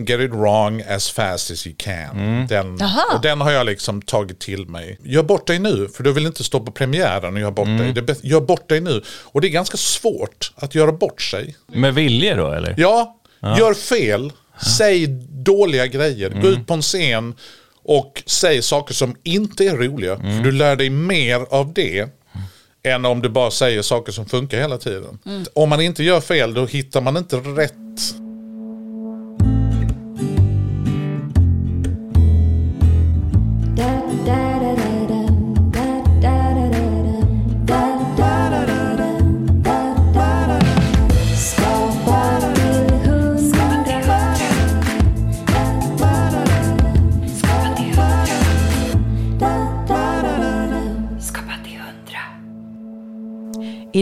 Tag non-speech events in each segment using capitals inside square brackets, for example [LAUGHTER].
Get it wrong as fast as you can. Den, Aha. och den har jag liksom tagit till mig. Gör bort dig nu, för du vill inte stå på premiären och göra bort dig. Det gör bort dig nu. Och det är ganska svårt att göra bort sig. Med vilje då eller? Ja, gör fel. Säg dåliga grejer. Gå ut på en scen och säg saker som inte är roliga. För du lär dig mer av det än om du bara säger saker som funkar hela tiden. Om man inte gör fel då hittar man inte rätt.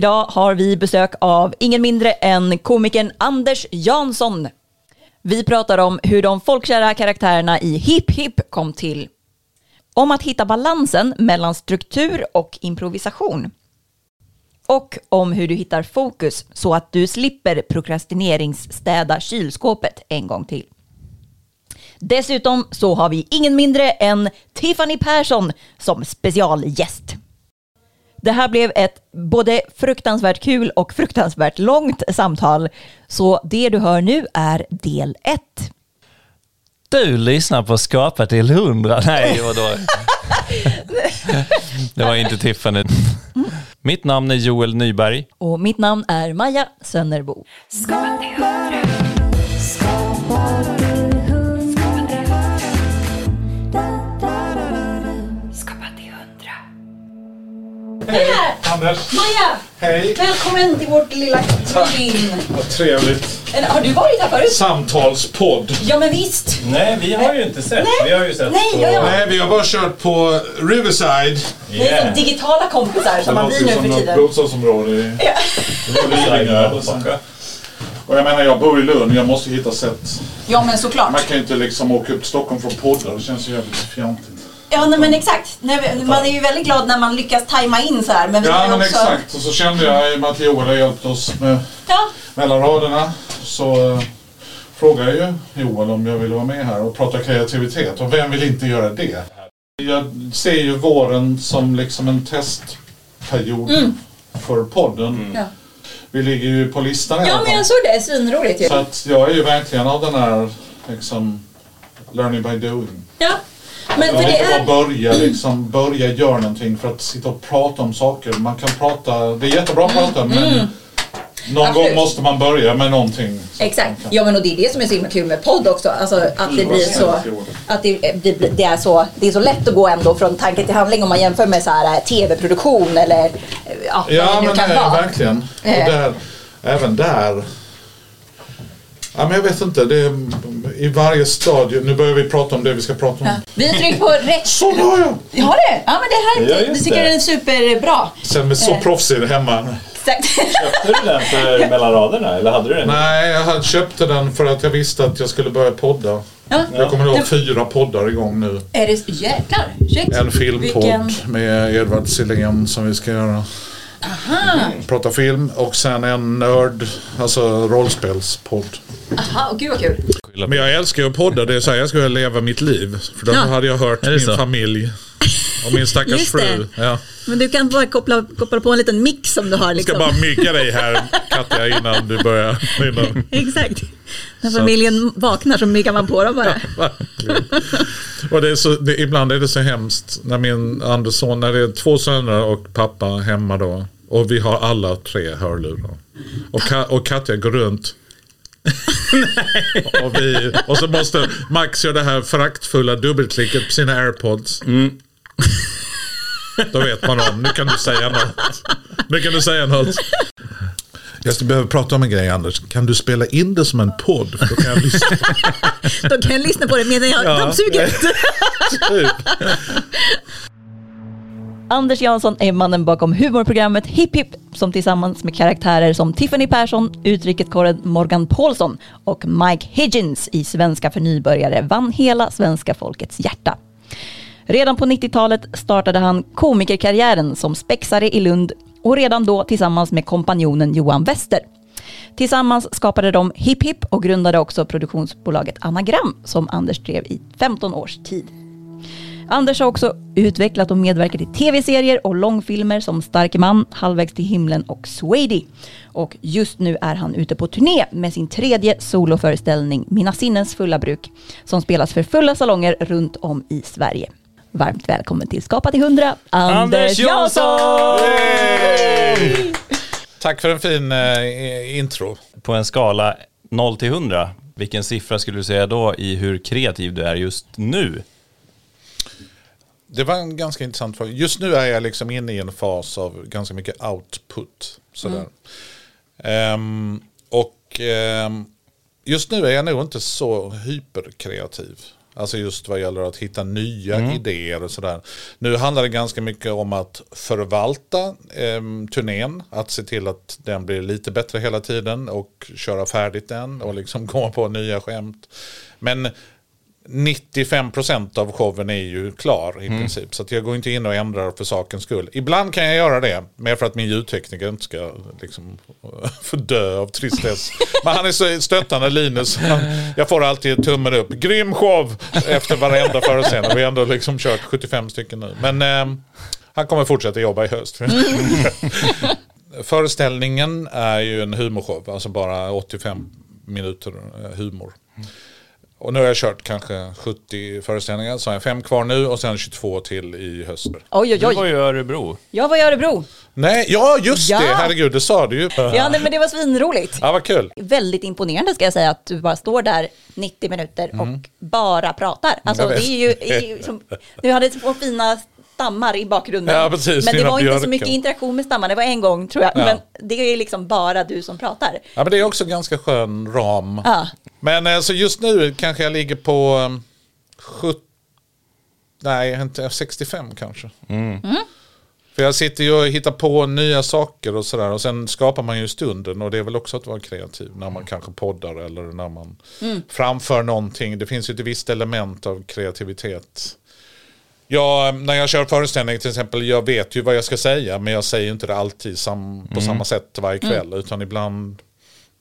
Idag har vi besök av ingen mindre än komikern Anders Jansson. Vi pratar om hur de folkkära karaktärerna i Hipp Hipp kom till. Om att hitta balansen mellan struktur och improvisation. Och om hur du hittar fokus så att du slipper prokrastineringsstäda kylskåpet en gång till. Dessutom så har vi ingen mindre än Tiffany Persson som specialgäst. Det här blev ett både fruktansvärt kul och fruktansvärt långt samtal. Så det du hör nu är del ett. Du lyssnar på Skapa till 100. Nej, vadå? [LAUGHS] det var inte Tiffany. Mitt namn är Joel Nyberg. Och mitt namn är Maja Sönnerbo. Anders, Maja! hej. Välkommen till vårt lilla kabin. Vad trevligt. Har du varit här förut? Samtalspodd. Ja men visst. Nej, vi har ju inte sett. Vi har ju sett Nej, ja, ja. Nej, vi har bara kört på Riverside. Vi är som digitala kompisar som man blir nu för tiden. bostadsområde i Lidingö. Och jag menar, jag bor i Lund. Jag måste hitta sätt. Ja men såklart. Man kan ju inte liksom åka upp till Stockholm från poddar. Det känns ju jävligt fjantigt. Ja nej, men exakt. Nej, Man är ju väldigt glad när man lyckas tajma in så här. Men vi Ja, men också... exakt. Och så kände jag i och med att Joel har hjälpt oss med Ja. mellan raderna. Så eh, frågade jag ju Joel om jag ville vara med här och prata kreativitet. Och vem vill inte göra det? Jag ser ju våren som liksom en testperiod för podden. Ja. Vi ligger ju på listan ja men jag såg det. Svinroligt ju. Så att jag är ju verkligen av den här liksom learning by doing. Ja. Men Jag för det är... bara börja, liksom, börja göra någonting för att sitta och prata om saker. Man kan prata, det är jättebra att prata men någon Mm. Absolut. gång måste man börja med någonting. Exakt. kan- Ja men och det är det som är så himla kul med podd också. Alltså att det blir så... Att det, det, det, är så, det är så lätt att gå ändå från tanke till handling om man jämför med så här eh, tv-produktion eller eh, ja, vad Ja det nu men kan nej, vara. verkligen. Eh. Och där, även där. Ja men jag vet inte, det i varje stadie, nu börjar vi prata om det vi ska prata om. Ja. Vi har tryckt på rätt... Så har jag! Vi har det? Ja men det här Ja, det just tycker det. jag är superbra. Sen med så Eh. proffsig hemma. Exakt. Köpte du den för mellan raderna eller hade du den? Nej, jag hade köpte den för att jag visste att jag skulle börja podda. Ja. Jag kommer att ha fyra poddar igång nu. Är det... Jäklar. Shit. En filmpodd Vilken- med Edvard Silén som vi ska göra. Prata film och sen en nörd, alltså rollspelspodd. Aha, gud vad kul. Men jag älskar ju att podda, det är så här jag skulle leva mitt liv. För då Ja. hade jag hört det min så? familj och min stackars Just det. fru. Ja. Men du kan bara koppla, koppla på en liten mix som du har Jag liksom. ska bara mygga dig här Katja innan du börjar. Innan. [LAUGHS] Exakt. När Så- familjen vaknar så myggar man på dem bara. Verkligen. Och det är så, det, ibland är det så hemskt när min Andersson, när det är två söner och pappa hemma då. Och vi har alla tre hörlurar. Och, Ka, och Katja går runt. [LAUGHS] och, vi, och så måste Max göra det här föraktfulla dubbelklicket på sina airpods. Då vet man om, nu kan du säga något. Nu kan du säga något. Jag ska behöva prata om en grej Anders. Kan du spela in det som en podd? Då kan jag lyssna. [LAUGHS] Då kan jag lyssna på det medan jag Ja. dammsuger. [LAUGHS] Anders Jansson är mannen bakom humorprogrammet Hipp Hipp som tillsammans med karaktärer som Tiffany Persson, utrikeskorren Morgan Paulsson och Mike Higgins i Svenska för nybörjare vann hela svenska folkets hjärta. Redan på 90-talet startade han komikerkarriären som spexare i Lund och redan då tillsammans med kompanjonen Johan Wester. Tillsammans skapade de Hipp Hipp och grundade också produktionsbolaget Anagram som Anders drev i 15 års tid. Anders har också utvecklat och medverkat i tv-serier och långfilmer som Starke man, Halvvägs till himlen och Swady. Och just nu är han ute på turné med sin tredje soloföreställning Mina sinnens fulla bruk som spelas för fulla salonger runt om i Sverige. Varmt välkommen till Skapa till 100, Anders, Anders Jansson! Yay! Tack för en fin eh, intro. På en skala 0 till 100, vilken siffra skulle du säga då i hur kreativ du är just nu? Det var en ganska intressant fråga. Just nu är jag liksom inne i en fas av ganska mycket output. Sådär. Ehm, och ehm, just nu är jag nog inte så hyperkreativ. Alltså just vad gäller att hitta nya idéer och sådär. Nu handlar det ganska mycket om att förvalta eh, turnén. Att se till att den blir lite bättre hela tiden och köra färdigt den och liksom [LAUGHS] komma på nya skämt. Men 95% av showen är ju klar i princip. Så jag går inte in och ändrar för sakens skull. Ibland kan jag göra det, mer för att min ljudtekniker inte ska liksom, [LAUGHS] få dö av tristess. Men han är så stöttande, Linus. Han, jag får alltid tummen upp. Grym show efter varenda föreställning. Vi har ändå liksom kört 75 stycken nu. Men eh, han kommer fortsätta jobba i höst. [LAUGHS] Föreställningen är ju en humorshow, alltså bara 85 minuter eh, humor. Och nu har jag kört kanske 70 föreställningar, så har jag fem kvar nu och sen 22 till i höst. Oj, oj, Du var oj. ju i Örebro. Jag var i Örebro. Nej, ja just Ja. det, herregud det sa du ju. Ja, nej, men det var svinroligt. Ja, vad kul. Väldigt imponerande ska jag säga att du bara står där 90 minuter och bara pratar. Alltså, Mm. Jag det är ju, är ju som, du hade två fina stammar i bakgrunden. Ja, precis, men det var inte så mycket interaktion med stammar, det var en gång tror jag. Ja. Men det är liksom bara du som pratar. Ja, men det är också ganska skön ram. Ja. Men eh, så just nu kanske jag ligger på um, 70, nej inte 65 kanske. För jag sitter ju och hittar på nya saker och sådär och sen skapar man ju stunden och det är väl också att vara kreativ när man kanske poddar eller när man framför någonting. Det finns ju ett visst element av kreativitet. Ja, när jag kör föreställning till exempel, jag vet ju vad jag ska säga men jag säger inte det alltid sam, på samma sätt varje kväll utan ibland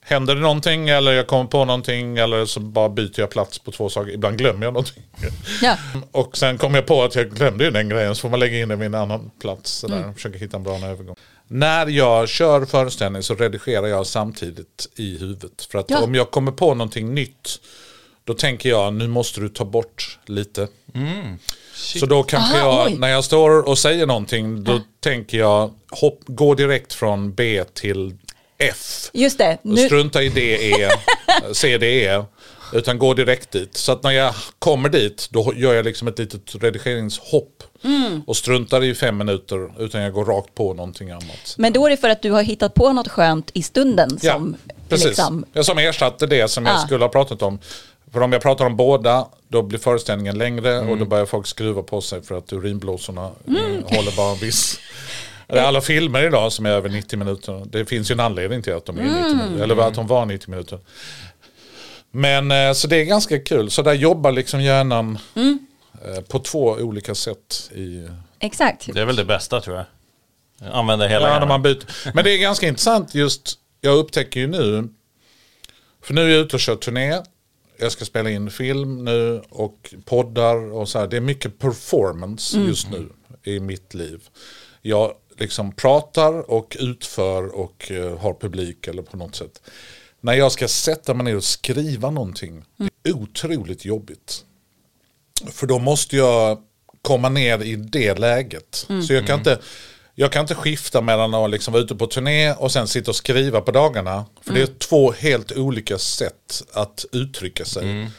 händer det någonting eller jag kommer på någonting eller så bara byter jag plats på två saker. Ibland glömmer jag någonting. [LAUGHS] Ja. Och sen kommer jag på att jag glömde ju den grejen så får man lägga in den vid en annan plats. Så där, Försöka hitta en bra övergång. När jag kör föreställning så redigerar jag samtidigt i huvudet. För att Ja. om jag kommer på någonting nytt då tänker jag nu måste du ta bort lite. Så då kanske Aha, jag, oj. när jag står och säger någonting då tänker jag hopp, gå direkt från B till F. Just det. Nu, Strunta i D, E, C, D, E. Utan gå direkt dit. Så att när jag kommer dit då gör jag liksom ett litet redigeringshopp. Mm. Och struntar i fem minuter utan jag går rakt på någonting annat. men då är det för att du har hittat på något skönt i stunden Ja, som precis. liksom... Jag som ersatte det som jag Ah. skulle ha pratat om. För om jag pratar om båda, då blir föreställningen längre och Mm. då börjar folk skruva på sig för att urinblåsorna eh, håller bara en viss... [LAUGHS] Alla filmer idag som är över 90 minuter, det finns ju en anledning till att de är 90 Mm. minuter, eller att de var 90 minuter. Men eh, så det är ganska kul, så där jobbar liksom hjärnan Mm. Eh, på två olika sätt i Exakt. Det är väl det bästa tror jag. Använda hela Ja, när man byter. Men det är ganska intressant just, jag upptäcker ju nu, för nu är jag ute och kör turné, jag ska spela in film nu och poddar och så här. Det är mycket performance just nu i mitt liv. Jag liksom pratar och utför och eh, har publik eller på något sätt. När jag ska sätta mig ner och skriva någonting, det är otroligt jobbigt. För då måste jag komma ner i det läget. Så jag kan, inte, jag kan inte skifta mellan att liksom vara ute på turné och sen sitta och skriva på dagarna. För det är två helt olika sätt att uttrycka sig.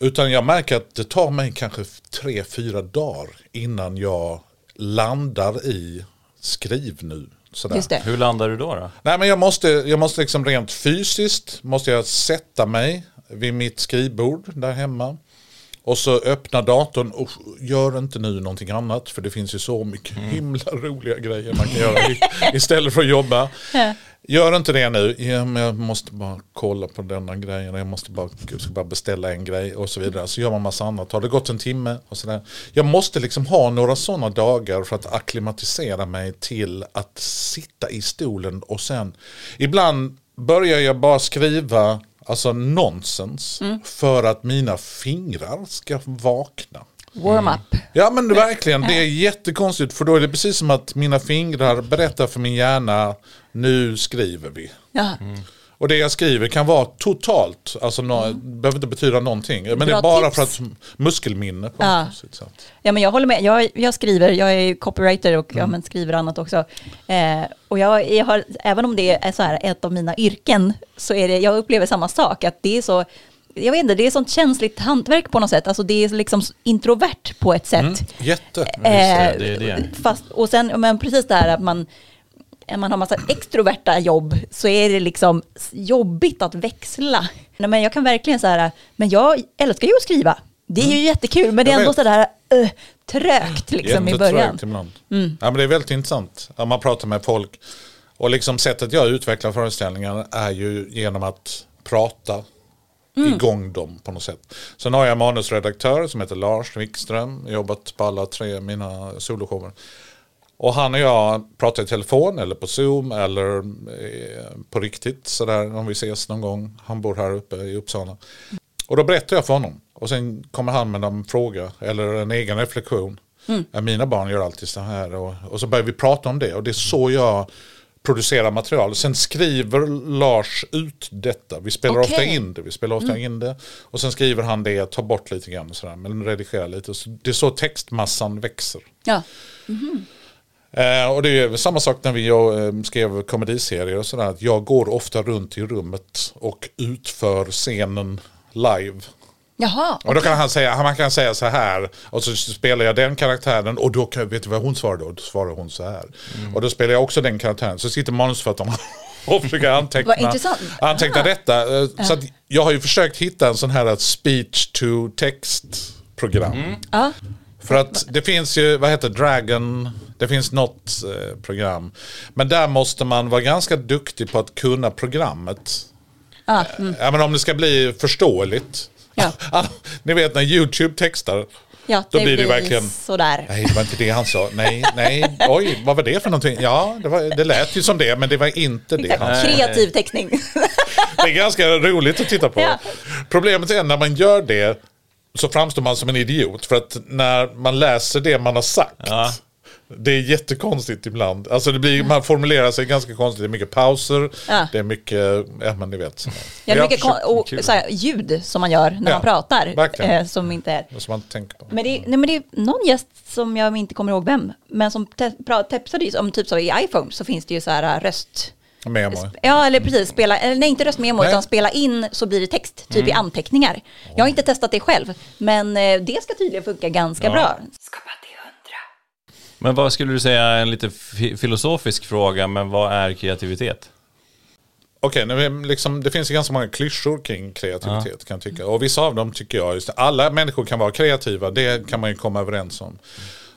Utan jag märker att det tar mig kanske tre, fyra dagar innan jag landar i skriv nu. Sådär. Just det. Hur landar du då? då? Nej men jag måste, jag måste liksom rent fysiskt måste jag sätta mig vid mitt skrivbord där hemma. Och så öppna datorn och gör inte nu någonting annat. För det finns ju så mycket himla roliga grejer man kan göra [LAUGHS] istället för att jobba. Gör inte det nu. Ja, men jag måste bara kolla på denna grejen. Jag måste bara, jag ska bara beställa en grej och så vidare. Så gör man massa annat. Har det gått en timme och sådär. Jag måste liksom ha några sådana dagar för att akklimatisera mig till att sitta i stolen och sen. Ibland börjar jag bara skriva alltså nonsens Mm. för att mina fingrar ska vakna. Warm up. Ja men det, verkligen, det är jättekonstigt för då är det precis som att mina fingrar berättar för min hjärna nu skriver vi. Ja. Och det jag skriver kan vara totalt, alltså nå, behöver inte betyda någonting. Men det är Bra bara tips. för att muskelminne på Ja. något sätt. Ja, men jag håller med. Jag, jag skriver, jag är copywriter och ja, men skriver annat också. Eh, och jag, jag har, även om det är så här ett av mina yrken, så är det, jag upplever samma sak. Att det är så, jag vet inte, det är sånt känsligt hantverk på något sätt. Alltså det är liksom introvert på ett sätt. Jätte. det, det det. Eh, Fast, och sen, men precis det här att man, man har massa extroverta jobb så är det liksom jobbigt att växla. Nej, men jag kan verkligen så här, men jag älskar ju att skriva. Det är ju jättekul, men det är ändå vet. så där uh, trögt liksom i början. Ibland. Ja, men det är väldigt intressant. Om man pratar med folk. Och liksom sättet jag utvecklar föreställningar är ju genom att prata igång dem på något sätt. Sen har jag en manusredaktör som heter Lars Wikström. Jobbat på alla tre mina soloshower. Och han och jag pratar i telefon eller på Zoom eller eh, på riktigt sådär om vi ses någon gång. Han bor här uppe i Uppsala. Och då berättar jag för honom. Och sen kommer han med en fråga eller en egen reflektion. Ja, mina barn gör alltid så här. Och, och så börjar vi prata om det. Och det är så jag producerar material. Sen skriver Lars ut detta. Vi spelar Okej. ofta in det. Vi spelar ofta in det. Och sen skriver han det, tar bort lite grann och sådär. Men redigerar lite. Så det är så textmassan växer. Ja. Eh, och det är samma sak när vi eh, skrev komediserier och sådär. Att jag går ofta runt i rummet och utför scenen live. Jaha, Och då kan han säga, han kan säga så här. Och så spelar jag den karaktären. Och då kan, vet du vad hon svarar då? Då svarar hon så här. Och då spelar jag också den karaktären. Så sitter manusförfattarna [LAUGHS] och försöker anteckna, anteckna detta. Eh, Så att jag har ju försökt hitta en sån här speech to text program. ja. För att det finns ju, vad heter Dragon, det finns något eh, program. Men där måste man vara ganska duktig på att kunna programmet. Ja, mm. Ja, men om det ska bli förståeligt. Ja. [LAUGHS] Ni vet när YouTube textar. ja Då blir det verkligen- sådär. Nej, det var inte det han sa. Nej, nej, oj, vad var det för någonting? Ja, det, var, det lät ju som det, men det var inte det han sa. Kreativ teckning. Det är ganska roligt att titta på. Ja. Problemet är när man gör det så framstår man som en idiot. För att när man läser det man har sagt. Ja. Det är jättekonstigt ibland. Alltså det blir, man formulerar sig ganska konstigt. Det är mycket pauser. Ja. Det är mycket, ja men ni vet. Ja, det är mycket och, såhär, ljud som man gör när Ja, man pratar. Eh, som inte är. Som man inte tänker på. Men det, är, nej, men det är någon gäst som jag inte kommer ihåg vem, men som te- tipsade om typ så i iPhone så finns det ju så här äh, röst... Memo. Ja, eller precis. Spela, eller nej, inte röstmemo, Nej. Mm. utan spela in så blir det text, typ i anteckningar. Jag har inte testat det själv, men eh, det ska tydligen funka ganska Ja. bra. Men vad skulle du säga, en lite fi- filosofisk fråga, men vad är kreativitet? Okej, är liksom, det finns ju ganska många klyschor kring kreativitet kan jag tycka. Och vissa av dem tycker jag, just, alla människor kan vara kreativa, det kan man ju komma överens om.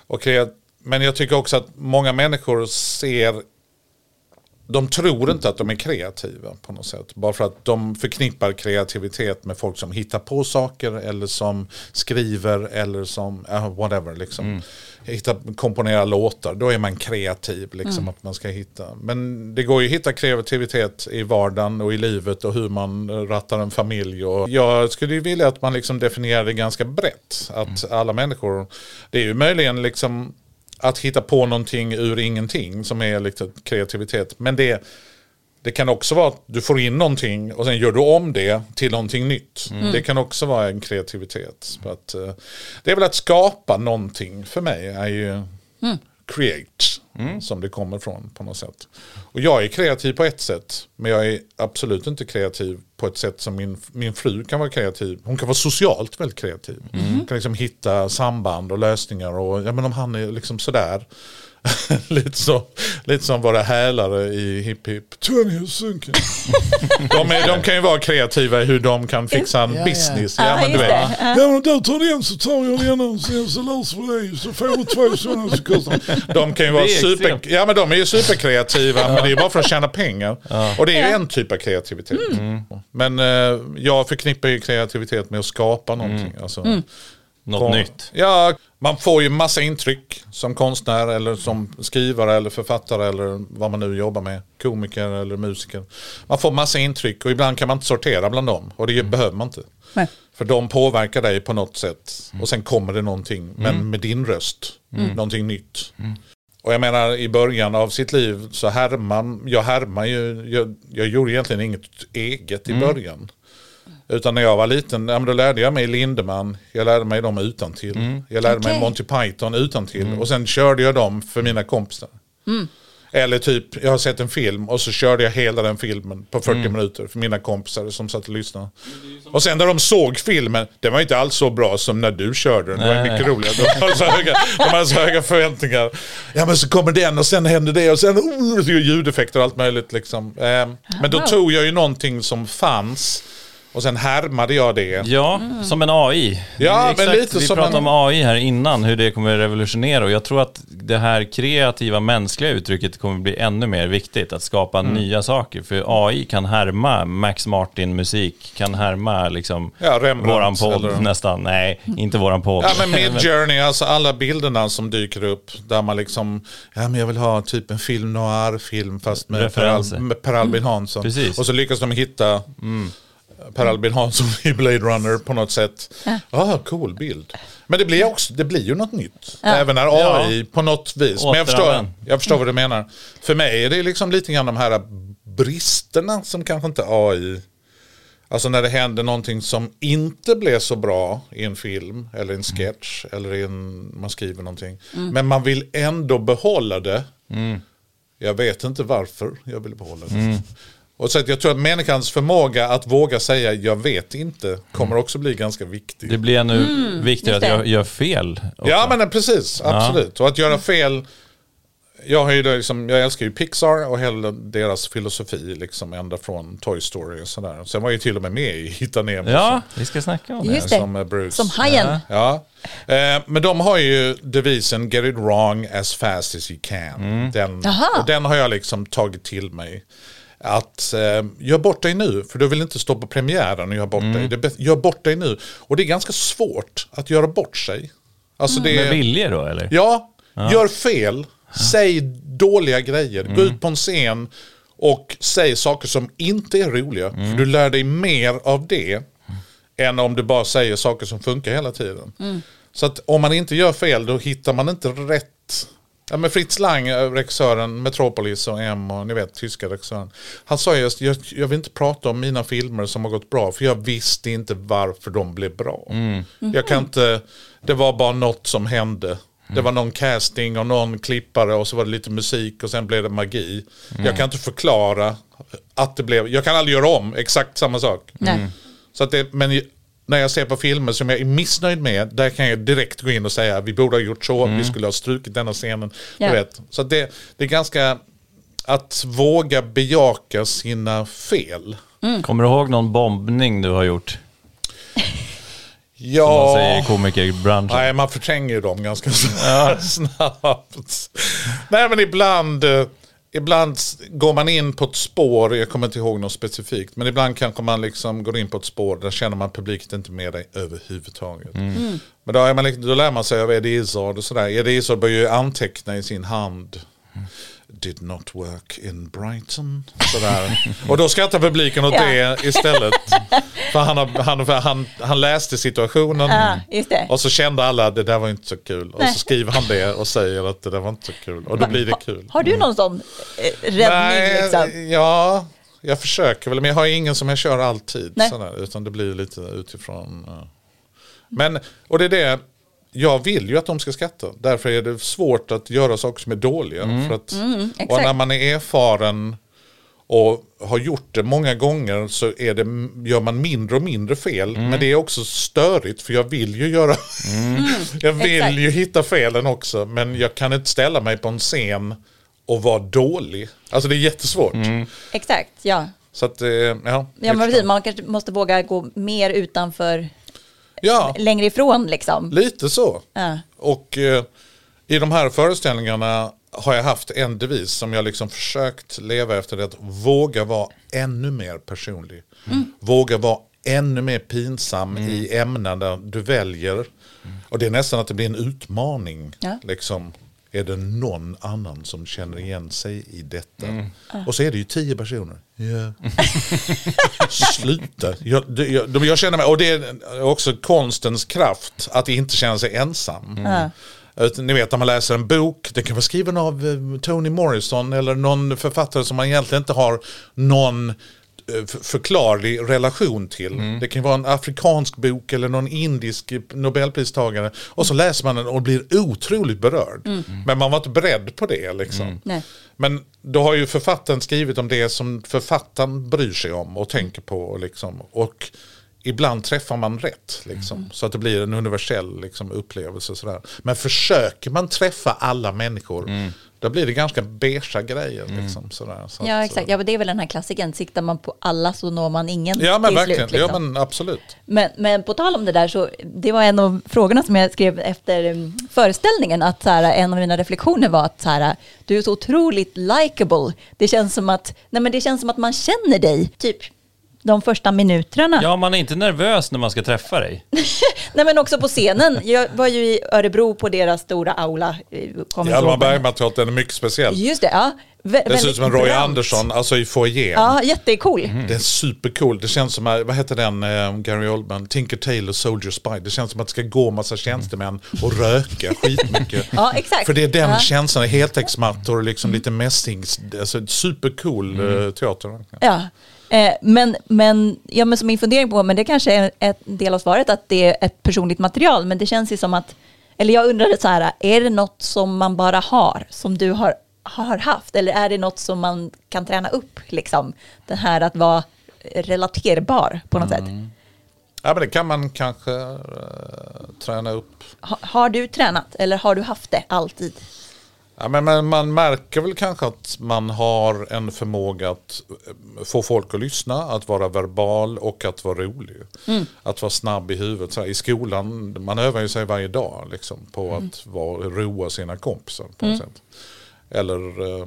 Och kreat, men jag tycker också att många människor ser, de tror inte att de är kreativa på något sätt. Bara för att de förknippar kreativitet med folk som hittar på saker eller som skriver eller som, ja, whatever liksom. Hitta, komponera låtar, då är man kreativ liksom att man ska hitta. Men det går ju att hitta kreativitet i vardagen och i livet och hur man rattar en familj. Och jag skulle ju vilja att man liksom definierar det ganska brett. Att alla människor, det är ju möjligen liksom att hitta på någonting ur ingenting som är lite kreativitet. Men det, det kan också vara att du får in någonting och sen gör du om det till någonting nytt. Det kan också vara en kreativitet. Att, eh, det är väl att skapa någonting för mig är ju create som det kommer från på något sätt. Och jag är kreativ på ett sätt men jag är absolut inte kreativ på ett sätt som min, min fru kan vara kreativ. Hon kan vara socialt väldigt kreativ. Hon kan liksom hitta samband och lösningar och ja men om han är liksom sådär. [LAUGHS] lite, så, lite som våra hälare i Hipp Hipp. Tony och Sunken. de, är, de kan ju vara kreativa i hur de kan fixa en ja. business. Ja, Ja, men du vet. det. Ja. Ja men där tar den så tar jag den och sen så löser vi det. Så får du två sådana så kostar De kan ju vara super, ja, men de är ju superkreativa men det är bara för att tjäna pengar. Och det är ju en typ av kreativitet. Men eh, jag förknippar ju kreativitet med att skapa någonting. Alltså, Något Kon- nytt. Ja, man får ju massa intryck som konstnär eller som skrivare eller författare eller vad man nu jobbar med. Komiker eller musiker. Man får massa intryck och ibland kan man inte sortera bland dem och det behöver man inte. Nej. För de påverkar dig på något sätt och sen kommer det någonting, men med din röst. Någonting nytt. Och jag menar i början av sitt liv så härmar, jag härmar ju, jag, jag gjorde egentligen inget eget i början. Utan när jag var liten, ja, men då lärde jag mig Lindemann, jag lärde mig dem utan till. Jag lärde mig Okej. Monty Python utan till och sen körde jag dem för mina kompisar. Eller typ, jag har sett en film och så körde jag hela den filmen på 40 minuter för mina kompisar som satt och lyssnade. Och sen när de såg filmen, den var inte alls så bra som när du körde den. Det var Nej. mycket roligare. De hade, så höga, de hade så höga förväntningar. Ja men så kommer den och sen händer det och sen oh, ljudeffekter och allt möjligt. Liksom. Eh, men då tog jag ju någonting som fanns och sen härmade jag det. Ja, som en AI. Ja, Exakt, men lite vi som pratade en- om AI här innan, hur det kommer revolutionera. Och jag tror att det här kreativa mänskliga uttrycket kommer bli ännu mer viktigt. Att skapa Mm. nya saker. För AI kan härma Max Martin-musik, kan härma liksom Ja, Rembrandt våran podd eller- nästan. Nej, inte våran podd. Ja men Midjourney, [LAUGHS] alltså alla bilderna som dyker upp där man liksom, ja men jag vill ha typ en film noir-film fast med Per, Referenser. Al- med per Albin Hansson. Precis. Och så lyckas de hitta Per Albin Hansson i Blade Runner på något sätt. Ja, ah, cool bild. Men det blir, också, det blir ju något nytt. Även när AI på något vis. Men jag förstår, jag förstår vad du menar. För mig är det liksom lite grann de här bristerna som kanske inte AI Alltså när det händer någonting som inte blev så bra i en film eller en sketch eller i en, man skriver någonting. Men man vill ändå behålla det. Jag vet inte varför jag vill behålla det. Och så att jag tror att människans förmåga att våga säga jag vet inte kommer också bli ganska viktig. Det blir ännu viktigare att jag gör fel. också. Ja men precis, absolut. Och att göra fel. Jag, har ju liksom, jag älskar ju Pixar och hela deras filosofi liksom ända från Toy Story och sådär. Sen var jag ju till och med med i Hitta Nemo. Ja, vi ska snacka om det. Just det. Som eh, Bruce. Som hajen. Ja. Eh, men de har ju devisen Get it wrong as fast as you can. Den, Jaha. och den har jag liksom tagit till mig. Att eh, gör bort dig nu, för du vill inte stå på premiären och göra bort dig. Det gör bort dig nu. Och det är ganska svårt att göra bort sig. Alltså det Med är, vilje då eller? Ja, gör fel. Säg dåliga grejer. Gå ut på en scen och säg saker som inte är roliga. För du lär dig mer av det än om du bara säger saker som funkar hela tiden. Så att om man inte gör fel då hittar man inte rätt. Ja, men Fritz Lang, eh, regissören, Metropolis och M och ni vet tyska regissören. Han sa just, jag, jag vill inte prata om mina filmer som har gått bra för jag visste inte varför de blev bra. Jag kan inte, det var bara något som hände. Det var någon casting och någon klippare och så var det lite musik och sen blev det magi. Jag kan inte förklara att det blev, jag kan aldrig göra om exakt samma sak. Nej. Så att det, men när jag ser på filmer som jag är missnöjd med, där kan jag direkt gå in och säga vi borde ha gjort så, vi skulle ha strukit denna scenen. Ja. Du vet. Så att det, det är ganska att våga bejaka sina fel. Kommer du ihåg någon bombning du har gjort? [LAUGHS] Som man Ja, säger i komikerbranschen. nej man förtränger dem ganska [LAUGHS] snabbt. nej men ibland, eh, ibland går man in på ett spår, jag kommer inte ihåg något specifikt, men ibland kanske man liksom går in på ett spår där känner man publiken inte med dig överhuvudtaget. Men då, är man, då lär man sig av Eddie Izzard och sådär. Eddie Izzard börjar ju anteckna i sin hand. Did not work in Brighton. Sådär. [LAUGHS] och då skrattar publiken åt det istället. [LAUGHS] För han, han, han, han läste situationen. Det. Och så kände alla att det där var inte så kul. Och Nej. så skriver han det och säger att det där var inte så kul. Och då blir det kul. Har du någon sån eh, räddning liksom? ja, jag försöker väl. Men jag har ingen som jag kör alltid. Sådär, utan det blir lite utifrån. Men, och det är det. Jag vill ju att de ska skratta. Därför är det svårt att göra saker som är dåliga. För att, och Mm, exakt. när man är erfaren och har gjort det många gånger så är det, gör man mindre och mindre fel. Men det är också störigt för jag vill ju göra... [LAUGHS] jag vill exakt. ju hitta felen också. Men jag kan inte ställa mig på en scen och vara dålig. Alltså det är jättesvårt. Exakt, ja. Så att, eh, ja. Ja, men precis, man kanske måste våga gå mer utanför, ja, längre ifrån liksom. lite så. Ja. Och eh, i de här föreställningarna har jag haft en devis som jag liksom försökt leva efter. Det att våga vara ännu mer personlig. Våga vara ännu mer pinsam i ämnen där du väljer. Och det är nästan att det blir en utmaning. Ja. Liksom, är det någon annan som känner igen sig i detta? Mm. Och så är det ju tio personer. Ja. [LAUGHS] Sluta. Jag, det- jag, jag känner mig, och det är också konstens kraft att inte känna sig ensam. Ja. Utan, Ni vet när man läser en bok, den kan vara skriven av eh, Toni Morrison eller någon författare som man egentligen inte har någon förklarlig relation till. Det kan vara en afrikansk bok eller någon indisk nobelpristagare. Och så läser man den och blir otroligt berörd. Men man var inte beredd på det. Liksom. Nej. Men då har ju författaren skrivit om det som författaren bryr sig om och tänker på. Och, liksom, och ibland träffar man rätt. Liksom, Så att det blir en universell liksom, upplevelse. Sådär. Men försöker man träffa alla människor, då blir det ganska beiga grejer. Liksom, sådär. Så Ja, exakt. Ja, men det är väl den här klassiken. Siktar man på alla så når man ingen Ja men verkligen, slut. Liksom. ja men absolut. Men, men på tal om det där så, det var en av frågorna som jag skrev efter um, föreställningen, att så här, en av mina reflektioner var att så här, du är så otroligt likable. Det känns som att, nej men det känns som att man känner dig, typ de första minuterna. Ja, man är inte nervös när man ska träffa dig. [LAUGHS] Nej men också på scenen. Jag var ju i Örebro på deras stora aula. Hjalmar ihåg, men- Bergman-teatern är mycket speciell. Just det, ja. Vä- Det ser ut som en Roy brant. Andersson, alltså i foajén. Ja, jättecool. Det är supercool. Det känns som, eh, vad heter den, eh, Gary Oldman, Tinker Tailor Soldier Spy. Det känns som att det ska gå massa tjänstemän och röka skitmycket. [LAUGHS] Ja, exakt. För det är den Ja. känslan, heltäcksmattor och liksom lite mässings, alltså supercool eh, teater. Ja. Eh, men, men, ja, men som min fundering på, men det kanske är en del av svaret att det är ett personligt material, men det känns ju som att, eller jag undrade så här, är det något som man bara har, som du har, har haft, eller är det något som man kan träna upp, liksom, det här att vara relaterbar på något sätt? Ja men det kan man kanske eh, träna upp. Ha, har du tränat, eller har du haft det alltid? Ja, men man, man märker väl kanske att man har en förmåga att eh, få folk att lyssna, att vara verbal och att vara rolig. Att vara snabb i huvudet. Här, I skolan, man övar ju sig varje dag liksom, på att vara, roa sina kompisar på något sätt. Eller eh,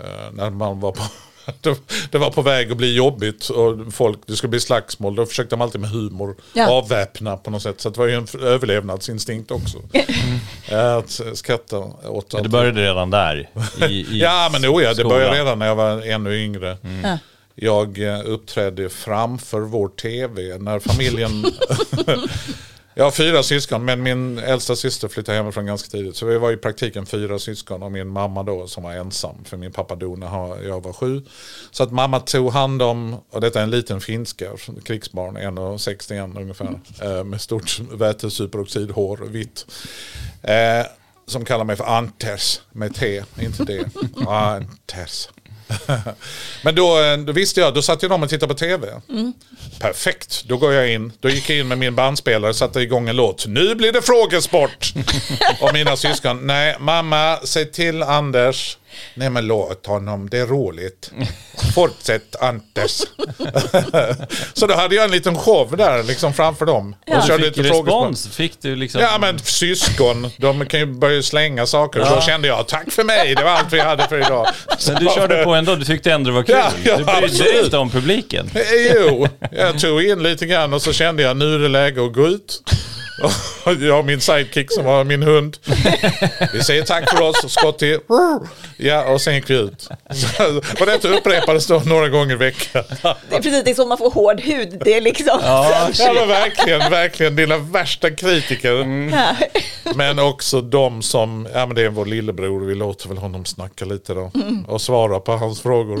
eh, när man var på [LAUGHS] det- det var på väg att bli jobbigt och folk, det skulle bli slagsmål. Då försökte man alltid med humor Ja. avväpna på något sätt. Så det var ju en överlevnadsinstinkt också. [LAUGHS] Eh, Att skratta åt att- det började redan där. I, i [LAUGHS] Ja men oh ja, det började redan när jag var ännu yngre. Ja. Jag uppträdde framför vår tv när familjen... jag har fyra syskon men min äldsta syster flyttade hemifrån ganska tidigt. Så vi var i praktiken fyra syskon och min mamma då som var ensam. För min pappa dog när jag var sju. Så att mamma tog hand om, och detta är en liten finska, krigsbarn, 1,61 ungefär. eh, Med stort vätesuperoxidhår, vitt. Eh, som kallar mig för Anters med T, inte D. [LAUGHS] Anters. [LAUGHS] Men då, eh, då visste jag, då satt jag dem och tittade på tv. Perfekt, då går jag in. Då gick jag in med min bandspelare, satte igång en låt. Nu blir det frågesport! [LAUGHS] och mina syskon, nej mamma, säg till Anders. Nej men låt honom, det är roligt. Fortsätt Anders. [LAUGHS] Så då hade jag en liten show där liksom framför dem. Ja. Och körde Fick lite respons? Fick du liksom... Ja men syskon, de kan ju börja slänga saker. Och så kände jag, tack för mig, det var allt vi hade för idag. [LAUGHS] Men du körde på ändå, du tyckte ändå det var kul. Ja, ja, du brydde dig inte om publiken. Eh, Jo, jag tog in lite grann och så kände jag nu är det läge att gå ut. [LAUGHS] Jag och min sidekick som var min hund. Vi säger tack för oss, Scotty. Ja, och sen gick vi ut. [LAUGHS] Och detta upprepades då några gånger i veckan. Det är precis det är så man får hård hud. Det är liksom... Ja, Ja men verkligen, verkligen dina värsta kritiker. Ja. Men också de som, ja men det är vår lillebror, vi låter väl honom snacka lite då. Och svara på hans frågor.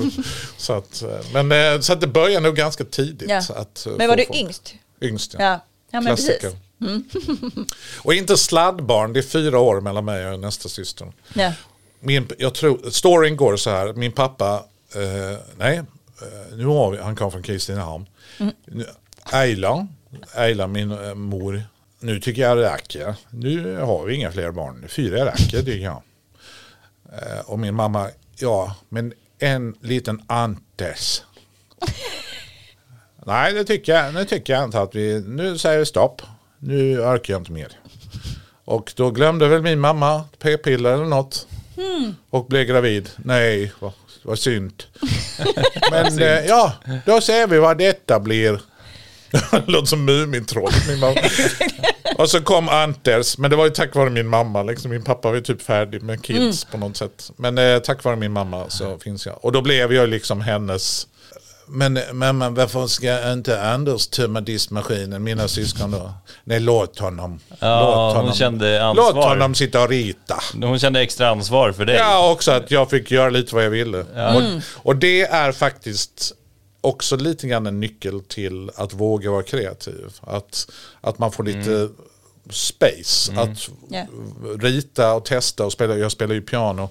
Så att, eh, men eh, så att det börjar nog ganska tidigt. Ja. Att, eh, Men var du folk- yngst? Yngst ja. Ja, ja men Klassiker. precis. [LAUGHS] Och inte sladdbarn, det är fyra år mellan mig och nästa syster. Ja. Min, jag tror, storyn går så här, min pappa, eh, nej, eh, nu har vi, han kom från Kristinehamn. Nu- Ayla, Ayla min eh, mor, nu tycker jag det räcker. Nu har vi inga fler barn, fyra räcker tycker jag. Eh, och min mamma, ja, men en liten Antes. [LAUGHS] Nej, det tycker jag, nu tycker jag inte att vi, nu säger vi stopp. Nu orkar jag inte mer. Och då glömde väl min mamma p-piller eller något. Och blev gravid. Nej, vad, vad synd. [LAUGHS] Men eh, ja, då ser vi vad detta blir. [LAUGHS] Låter som Mumintrollet. Min mamma. [LAUGHS] Och så kom Anters, men det var ju tack vare min mamma. Liksom. Min pappa var ju typ färdig med kids på något sätt. Men eh, tack vare min mamma så finns jag. Och då blev jag liksom hennes... Men mamma, varför ska inte Anders tömma diskmaskinen, mina syskon då? Nej, låt honom. Ja, låt hon honom. kände ansvar. Låt honom sitta och rita. Hon kände extra ansvar för dig. Ja, också att jag fick göra lite vad jag ville. Och, och det är faktiskt också lite grann en nyckel till att våga vara kreativ. Att, att man får lite space. Att Ja. rita och testa och spela. Jag spelar ju piano.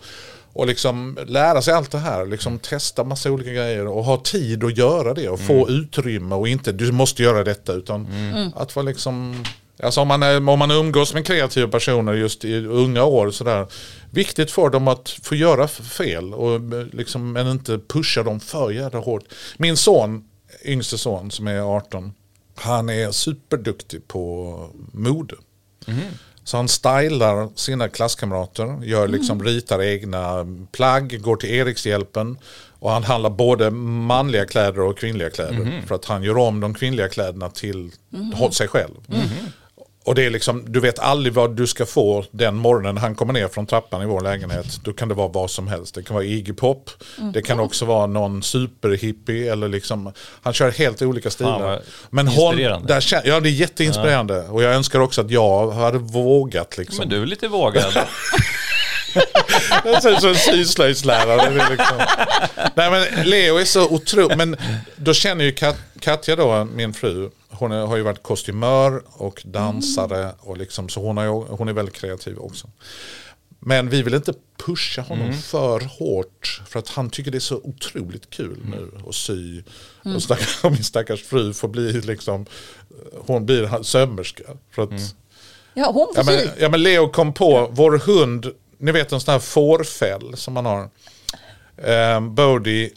Och liksom lära sig allt det här. Liksom testa massa olika grejer. Och ha tid att göra det. Och få utrymme. Och inte du måste göra detta. Utan att vara liksom... Alltså om man, om man umgås med kreativa personer just i unga år. Sådär, viktigt för dem att få göra fel. Och eh, liksom, men inte pusha dem för jävla hårt. Min son, yngste son som är 18. Han är superduktig på mode. Så han stylar sina klasskamrater, gör liksom, ritar egna plagg, går till Erikshjälpen. Och han handlar både manliga kläder och kvinnliga kläder. För att han gör om de kvinnliga kläderna till sig själv. Och det är liksom, du vet aldrig vad du ska få den morgonen han kommer ner från trappan i vår lägenhet. Då kan det vara vad som helst. Det kan vara Iggy Pop. Det kan också vara någon superhippie. Eller liksom, han kör helt olika stilar. vad Men hon, där, ja, det är jätteinspirerande. Och jag önskar också att jag hade vågat. Liksom. Men du är lite vågad. [LAUGHS] Jag ser ut som en syslöjdslärare. Det är Liksom. Nej men Leo är så otroligt. Men då känner ju Kat- Katja då, min fru. Hon har ju varit kostymör och dansare. Och liksom, så hon, har, ju- hon är väldigt kreativ också. Men vi vill inte pusha honom för hårt. För att han tycker det är så otroligt kul nu att sy. Och stackars, [LAUGHS] min stackars fru får bli liksom, hon blir sömmerska. För att, Ja, hon Ja får men, sy. ja men Leo kom på, vår hund, ni vet en sån här fårfäll som man har. Eh, Bodie,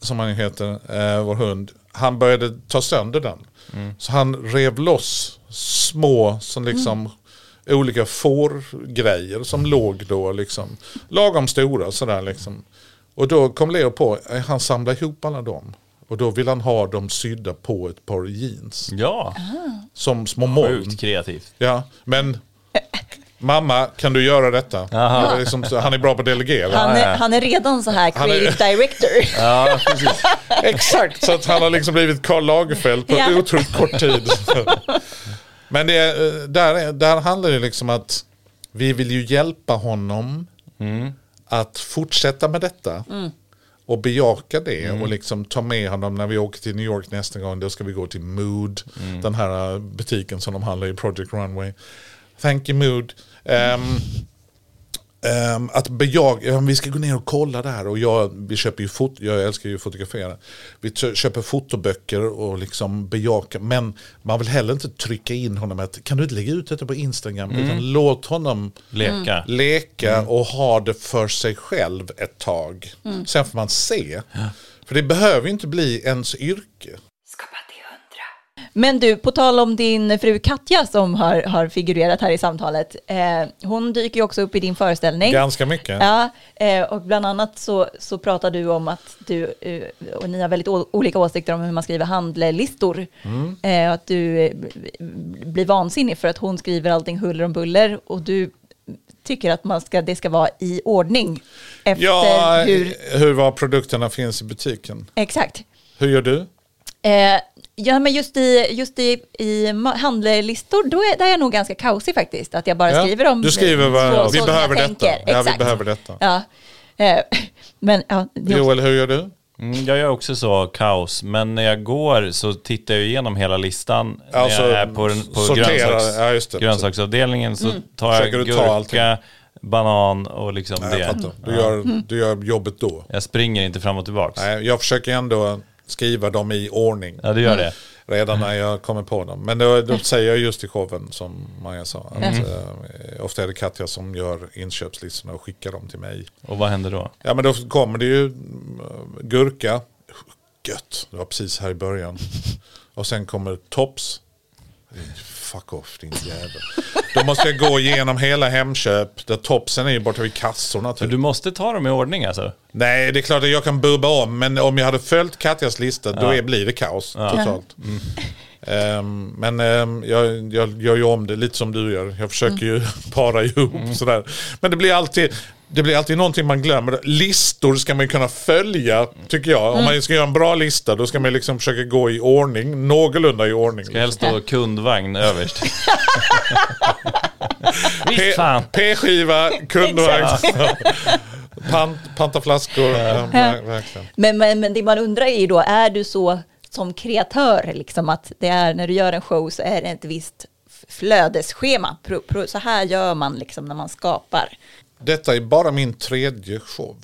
som han heter, eh, vår hund, han började ta sönder den. Så han rev loss små, som liksom, olika fårgrejer som låg då liksom, lagom stora sådär liksom. Och då kom Leo på, eh, han samlade ihop alla dem. Och då vill han ha dem sydda på ett par jeans. Ja, Som små moln. sjukt kreativt. Ja, men mamma, kan du göra detta? Är liksom, han är bra på att delegera. Han är, han är redan så här Han är- creative director. Ja, precis. [LAUGHS] Exakt, så att han har liksom blivit Karl Lagerfeld på Ja. otroligt kort tid. [LAUGHS] Men det, är- där, är- där handlar det liksom att vi vill ju hjälpa honom att fortsätta med detta. Och bejaka det och liksom ta med honom när vi åker till New York nästa gång. Då ska vi gå till Mood, den här uh, butiken som de handlar i, Project Runway. Thank you Mood. Ehm, ehm, att bejaka, ja, vi ska gå ner och kolla där och jag, vi köper ju fot, jag älskar ju att fotografera. Vi köper fotoböcker och liksom bejaka, men man vill heller inte trycka in honom att kan du inte lägga ut detta på Instagram, utan låt honom Leka. leka och ha det för sig själv ett tag. Sen får man se. För det behöver ju inte bli ens yrke. Men du, på tal om din fru Katja som har, har figurerat här i samtalet. Eh, hon dyker ju också upp i din föreställning. Ganska mycket. Ja, eh, och bland annat så, så pratar du om att du, eh, och ni har väldigt olika åsikter om hur man skriver handlelistor. Eh, att du eh, blir vansinnig för att hon skriver allting huller om buller och du tycker att man ska, det ska vara i ordning. Efter Ja, hur... hur var produkterna finns i butiken. Exakt. Hur gör du? Eh, ja, men just i, just i, i handlelistor, då är, där är jag nog ganska kaosig faktiskt. Att jag bara Ja, skriver om... du skriver vad- så- vi så behöver jag detta. tänker. Ja, vi Exakt. behöver detta. Ja. [LAUGHS] Men ja, det är också- Joel, hur gör du? Mm, jag gör också så kaos, men när jag går så tittar jag igenom hela listan. Alltså, när jag är på, på grönsaks, ja, just det. grönsaksavdelningen så tar jag Försöker du ta gurka, banan och liksom Nej, det. Du gör, du gör jobbet då. Jag springer inte fram och tillbaks. Nej, jag försöker ändå skriva dem i ordning. Ja, du gör det. Redan när jag kommer på dem. Men då, då säger jag just i showen som Maja sa. Att, eh, ofta är det Katja som gör inköpslistorna och skickar dem till mig. Och vad händer då? Ja men då kommer det ju mm, gurka. Gött, det var precis här i början. [LAUGHS] Och sen kommer tops. Fuck off din jävel. Då måste jag gå igenom hela Hemköp. Där topsen är ju borta vid kassorna. Typ. du måste ta dem i ordning alltså? Nej, det är klart att jag kan bubba om. Men om jag hade följt Katjas lista då är, blir det kaos totalt. Ehm, men ehm, jag, jag gör ju om det lite som du gör. Jag försöker ju [LAUGHS] para ihop sådär. Men det blir alltid... Det blir alltid någonting man glömmer. Listor ska man ju kunna följa, tycker jag. Om man ska göra en bra lista, då ska man liksom försöka gå i ordning, någorlunda i ordning. Ska helst stå kundvagn överst. [LAUGHS] P-skiva, kundvagn, [LAUGHS] pant, panta flaskor. Ja, verkligen. Men, men, men det man undrar är ju då, är du så som kreatör, liksom att det är när du gör en show så är det ett visst flödesschema. Pro, pro, så här gör man liksom när man skapar. Detta är bara min tredje show.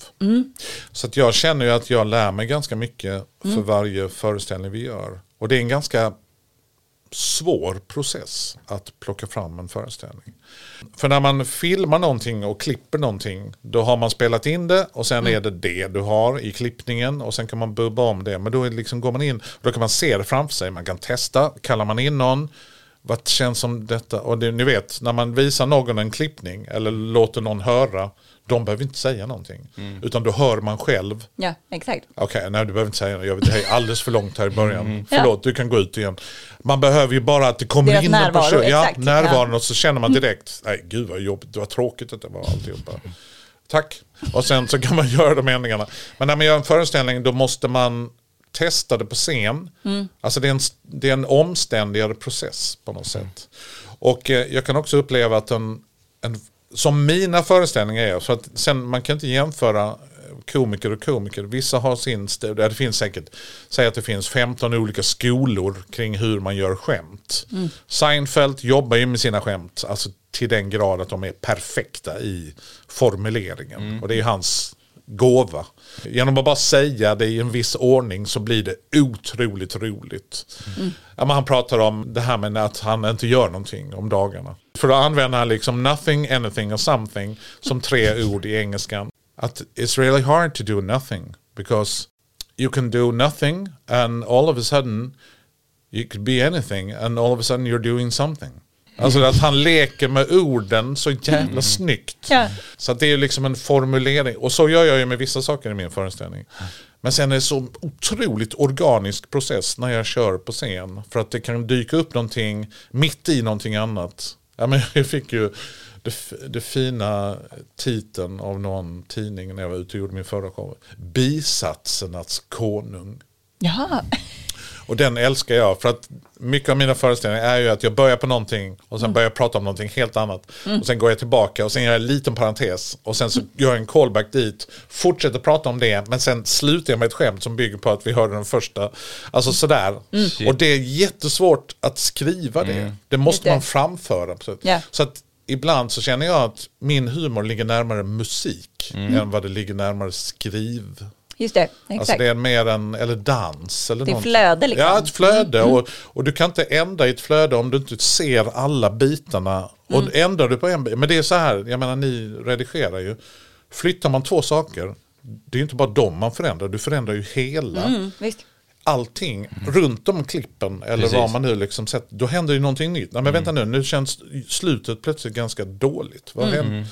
Så att jag känner ju att jag lär mig ganska mycket för varje föreställning vi gör. Och det är en ganska svår process att plocka fram en föreställning. För när man filmar någonting och klipper någonting, då har man spelat in det och sen är det det du har i klippningen och sen kan man bubba om det. Men då liksom, går man in, då kan man se det framför sig, man kan testa, kallar man in någon, vad känns som detta? Och det, ni vet, när man visar någon en klippning eller låter någon höra, de behöver inte säga någonting. Utan då hör man själv, Ja, exakt. Okej, nej du behöver inte säga det. Jag vet, det här är alldeles för långt här i början. Förlåt, du kan gå ut igen. Man behöver ju bara att det kommer Deras in en person. Ja, exakt. närvaron och så känner man direkt, nej gud vad jobbigt, det var tråkigt att det var alltihopa. Tack. Och sen så kan man [LAUGHS] göra de ändringarna. Men när man gör en föreställning då måste man testa det på scen. Alltså det är, en, det är en omständigare process på något sätt. Och eh, jag kan också uppleva att en, en som mina föreställningar är, så att sen man kan inte jämföra eh, komiker och komiker. Vissa har sin stil, det finns säkert, säg att det finns 15 olika skolor kring hur man gör skämt. Seinfeld jobbar ju med sina skämt, alltså till den grad att de är perfekta i formuleringen. Och det är hans gåva. Genom att bara säga det i en viss ordning så blir det otroligt roligt. Ja, men han pratar om det här med att han inte gör någonting om dagarna. För då använder han liksom nothing, anything och something som tre ord i engelskan. Att it's really hard to do nothing because you can do nothing and all of a sudden you could be anything and all of a sudden you're doing something. Alltså att han leker med orden så jävla snyggt. Ja. Så att det är liksom en formulering. Och så gör jag ju med vissa saker i min föreställning. Men sen är det så otroligt organisk process när jag kör på scen. För att det kan dyka upp någonting mitt i någonting annat. Ja, men [LAUGHS] jag fick ju det, det fina titeln av någon tidning när jag var ute och gjorde min förra show. Bisatsernas konung. Jaha. Och den älskar jag för att mycket av mina föreställningar är ju att jag börjar på någonting och sen börjar jag prata om någonting helt annat. Och sen går jag tillbaka och sen gör jag en liten parentes och sen så gör jag en callback dit, fortsätter prata om det men sen slutar jag med ett skämt som bygger på att vi hörde den första. Alltså sådär. Och det är jättesvårt att skriva det. Det måste man framföra. Ja. så att ibland så känner jag att min humor ligger närmare musik än vad det ligger närmare skriv. Just det, exakt. Alltså det är mer en, eller dans eller Det är någonting. flöde, liksom. Ja, ett flöde. Och, och du kan inte ändra i ett flöde om du inte ser alla bitarna. Och ändrar du på en bit, men det är så här, jag menar ni redigerar ju. Flyttar man två saker, det är ju inte bara dem man förändrar, du förändrar ju hela. Mm, visst. Allting runt om klippen eller Precis. vad man nu liksom sett, då händer ju någonting nytt. Nej men vänta nu, nu känns slutet plötsligt ganska dåligt. Vad hände?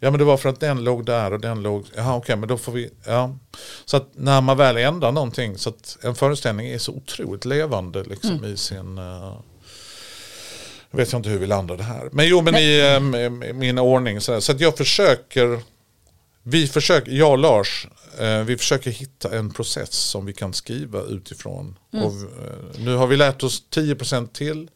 Ja men det var för att den låg där och den låg, ja okej men då får vi, ja. Så att när man väl ändrar någonting, så att en föreställning är så otroligt levande liksom i sin, uh, jag vet jag inte hur vi landar det här. Men jo men i eh, min ordning så, så att jag försöker, vi försöker, jag och Lars, eh, vi försöker hitta en process som vi kan skriva utifrån. Och, eh, nu har vi lärt oss 10% till.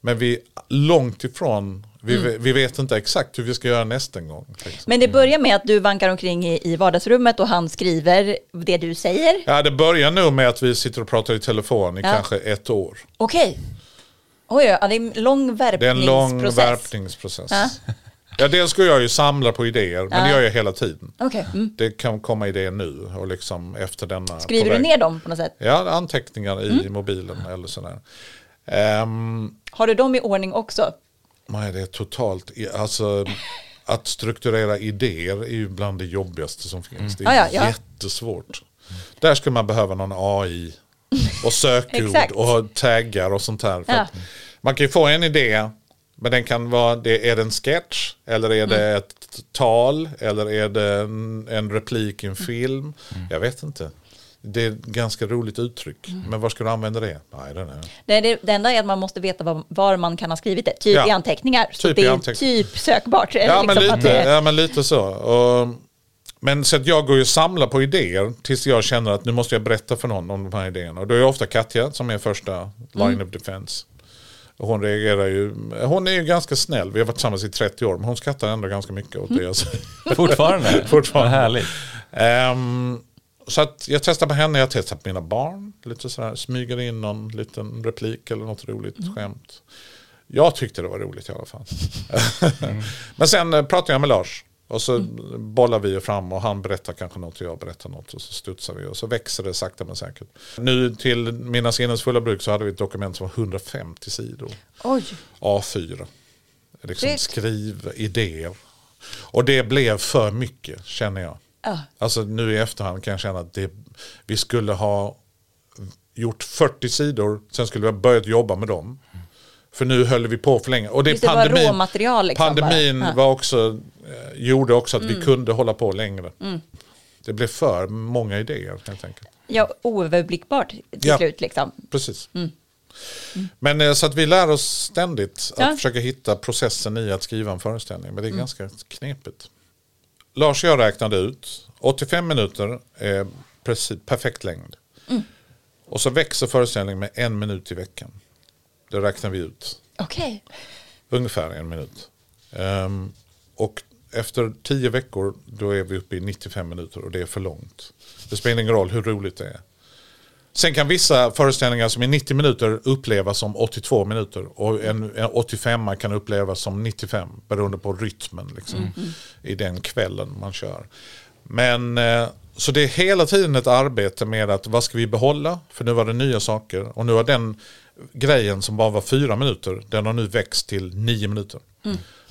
Men vi är långt ifrån, vi, vi vet inte exakt hur vi ska göra nästa gång. Liksom. Men det börjar med att du vankar omkring i, i vardagsrummet och han skriver det du säger. Ja, det börjar nog med att vi sitter och pratar i telefon i Ja. kanske ett år. Okej. Oj, ja, det är en lång Det är en lång värpningsprocess. värpningsprocess. Ja. Ja, dels ska jag ju samla på idéer, men det gör jag hela tiden. Okej. Mm. Det kan komma idéer nu och liksom efter denna. Skriver du ner dem på något sätt? Ja, anteckningar i mobilen eller sådär. Um, Har du dem i ordning också? Nej, det är totalt, alltså att strukturera idéer är ju bland det jobbigaste som finns. Det är Ja, ja, ja. jättesvårt. Där skulle man behöva någon AI och sökord och taggar och sånt här. För Ja. att man kan ju få en idé, men den kan vara, det, är det en sketch eller är det Mm. ett tal eller är det en, en replik i en film? Jag vet inte. Det är ett ganska roligt uttryck. Mm. Men var ska du använda det? Nej, den är. Det, det, det enda är att man måste veta var, var man kan ha skrivit det. Typ Ja. i anteckningar. Så Typ det i är anteckningar. typ sökbart. Ja, men liksom, att lite, det- ja, men lite så. Och, men så att jag går ju och samlar på idéer tills jag känner att nu måste jag berätta för någon om de här idéerna. Och då är det ofta Katja som är första line Mm. of defense. Och hon reagerar ju, hon är ju ganska snäll, vi har varit tillsammans i 30 år, men hon skrattar ändå ganska mycket åt det jag [LAUGHS] säger. Fortfarande? Fortfarande. Vad härligt. Ehm, så att jag testar på henne, jag testar på mina barn. Lite sådär, smyger in någon liten replik eller något roligt skämt. Jag tyckte det var roligt i alla fall. [LAUGHS] Men sen eh, pratar jag med Lars. Och så bollar vi fram och han berättar kanske något och jag berättar något. Och så studsar vi och så växer det sakta men säkert. Nu till mina sinnesfulla bruk så hade vi ett dokument som var 150 sidor. Oj. A4. Liksom skriv idéer. Och det blev för mycket känner jag. Ja. Alltså nu i efterhand kan jag känna att det, vi skulle ha gjort 40 sidor, sen skulle vi ha börjat jobba med dem. För nu höll vi på för länge. Och det, var pandemin, råmaterial liksom pandemin bara. Mm. var också, eh, gjorde också att vi kunde hålla på längre. Det blev för många idéer helt enkelt. Ja, oöverblickbart till Ja. slut liksom. Precis. Men eh, så att vi lär oss ständigt att Ja. försöka hitta processen i att skriva en föreställning. Men det är ganska knepigt. Lars och jag räknade ut. 85 minuter är precis, perfekt längd. Och så växer föreställningen med en minut i veckan. Det räknar vi ut. Okej. Ungefär en minut. Ehm, och efter 10 veckor då är vi uppe i 95 minuter och det är för långt. Det spelar ingen roll hur roligt det är. Sen kan vissa föreställningar som är 90 minuter upplevas som 82 minuter och en, en 85 kan upplevas som 95 beroende på rytmen liksom, i den kvällen man kör. Men eh, så det är hela tiden ett arbete med att vad ska vi behålla? För nu var det nya saker och nu har den grejen som bara var fyra minuter, den har nu växt till nio minuter.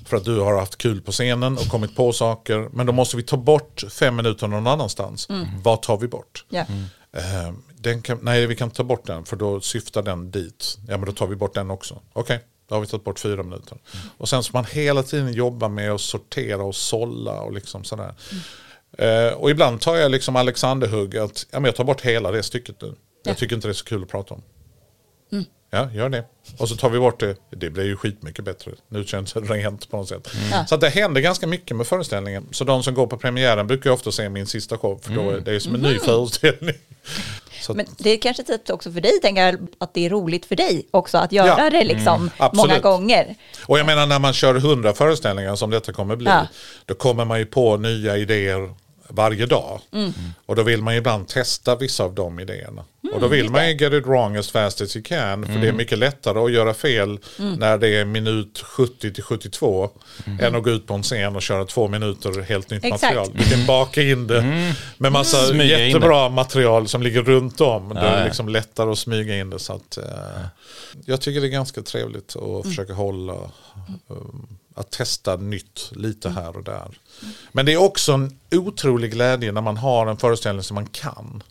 För att du har haft kul på scenen och kommit på saker. Men då måste vi ta bort fem minuter någon annanstans. Vad tar vi bort? Ja. Den kan, nej, vi kan ta bort den för då syftar den dit. Ja, men då tar vi bort den också. Okej, då har vi tagit bort fyra minuter. Och sen ska man hela tiden jobba med att sortera och sålla och liksom sådär. Eh, och ibland tar jag liksom Alexanderhugg att ja, men jag tar bort hela det stycket nu. Jag tycker inte det är så kul att prata om. Ja, gör det. Och så tar vi bort det. Det blir ju skitmycket bättre. Nu känns det rent på något sätt. Så att det händer ganska mycket med föreställningen. Så de som går på premiären brukar ju ofta se min sista show. För då är det är som en ny föreställning. Så att, Men det är kanske sätt också för dig, tänker jag, att det är roligt för dig också att göra Ja. det liksom Absolut. många gånger. och jag menar när man kör hundra föreställningar som detta kommer bli. Ja. Då kommer man ju på nya idéer varje dag. Och då vill man ju ibland testa vissa av de idéerna. och då vill man ju get it wrong as fast as you can. För det är mycket lättare att göra fel när det är minut 70 till 72. Än att gå ut på en scen och köra två minuter helt nytt Exakt. material. Du kan baka in det med massa jättebra material som ligger runt om. Då är det ja. liksom lättare att smyga in det. Så att, eh, jag tycker det är ganska trevligt att försöka hålla, um, att testa nytt lite här och där. Men det är också en otrolig glädje när man har en föreställning som man kan.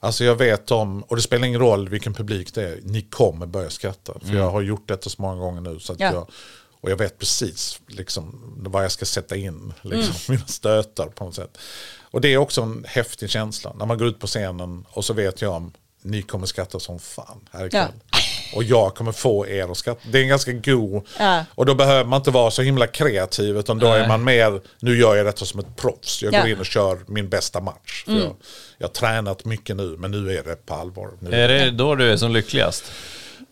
Alltså jag vet om, och det spelar ingen roll vilken publik det är, ni kommer börja skratta. För jag har gjort detta så många gånger nu. Så att Ja. jag, och jag vet precis liksom, vad jag ska sätta in, liksom, [LAUGHS] mina stötar på något sätt. Och det är också en häftig känsla. När man går ut på scenen och så vet jag om ni kommer skratta som fan här ikväll. Och jag kommer få er att skratta. Det är en ganska god... Ja. Och då behöver man inte vara så himla kreativ. Utan då är man mer, nu gör jag detta som ett proffs. Jag Ja. går in och kör min bästa match. För jag, jag har tränat mycket nu, men nu är det på allvar. Nu Är det då du är som lyckligast?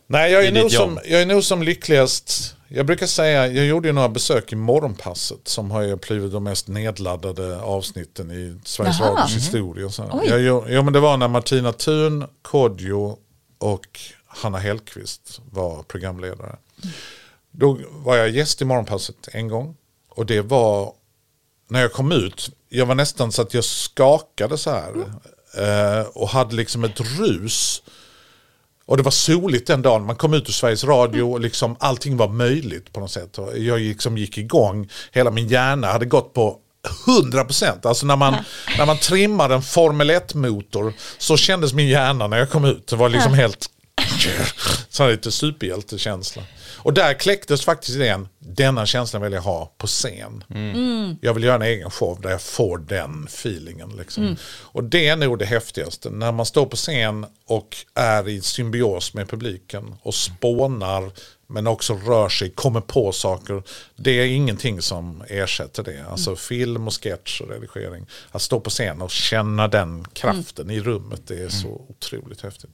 Nej, jag är, nog som, jag är nog som lyckligast. Jag brukar säga, jag gjorde ju några besök i Morgonpasset som har ju blivit de mest nedladdade avsnitten i Sveriges Jaha. Radios historia. Så. Oj. Jag, jo, jo, men det var när Martina Thun, Kodjo och Hanna Hellqvist var programledare. Då var jag gäst i Morgonpasset en gång. Och det var, när jag kom ut, jag var nästan så att jag skakade så här. Eh, och hade liksom ett rus. Och det var soligt den dagen. Man kom ut ur Sveriges Radio och liksom allting var möjligt på något sätt. Och jag liksom gick igång. Hela min hjärna hade gått på 100%. Alltså när man, när man trimmar en Formel 1-motor så kändes min hjärna när jag kom ut. Det var liksom helt Så lite superhjältekänsla. Och där kläcktes faktiskt idén, denna känslan vill jag ha på scen. Jag vill göra en egen show där jag får den feelingen. Liksom. Och det är nog det häftigaste, när man står på scen och är i symbios med publiken och spånar men också rör sig, kommer på saker. Det är ingenting som ersätter det. Alltså film och sketch och redigering. Att stå på scen och känna den kraften i rummet, det är så otroligt häftigt.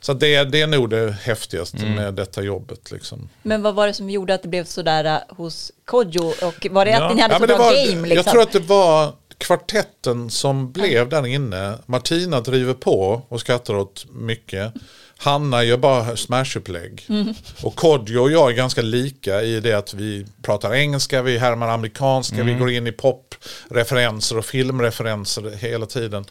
Så det, är- det är nog det häftigaste med detta jobbet. Liksom. Men vad var det som gjorde att det blev sådär äh, hos Kodjo? Och var det Ja. att ni hade Ja, så bra var, game? Liksom? Jag tror att det var kvartetten som blev där inne. Martina driver på och skrattar åt mycket. Hanna gör bara smashupplägg. Mm. Och Kodjo och jag är ganska lika i det att vi pratar engelska, vi härmar amerikanska, vi går in i popreferenser och filmreferenser hela tiden.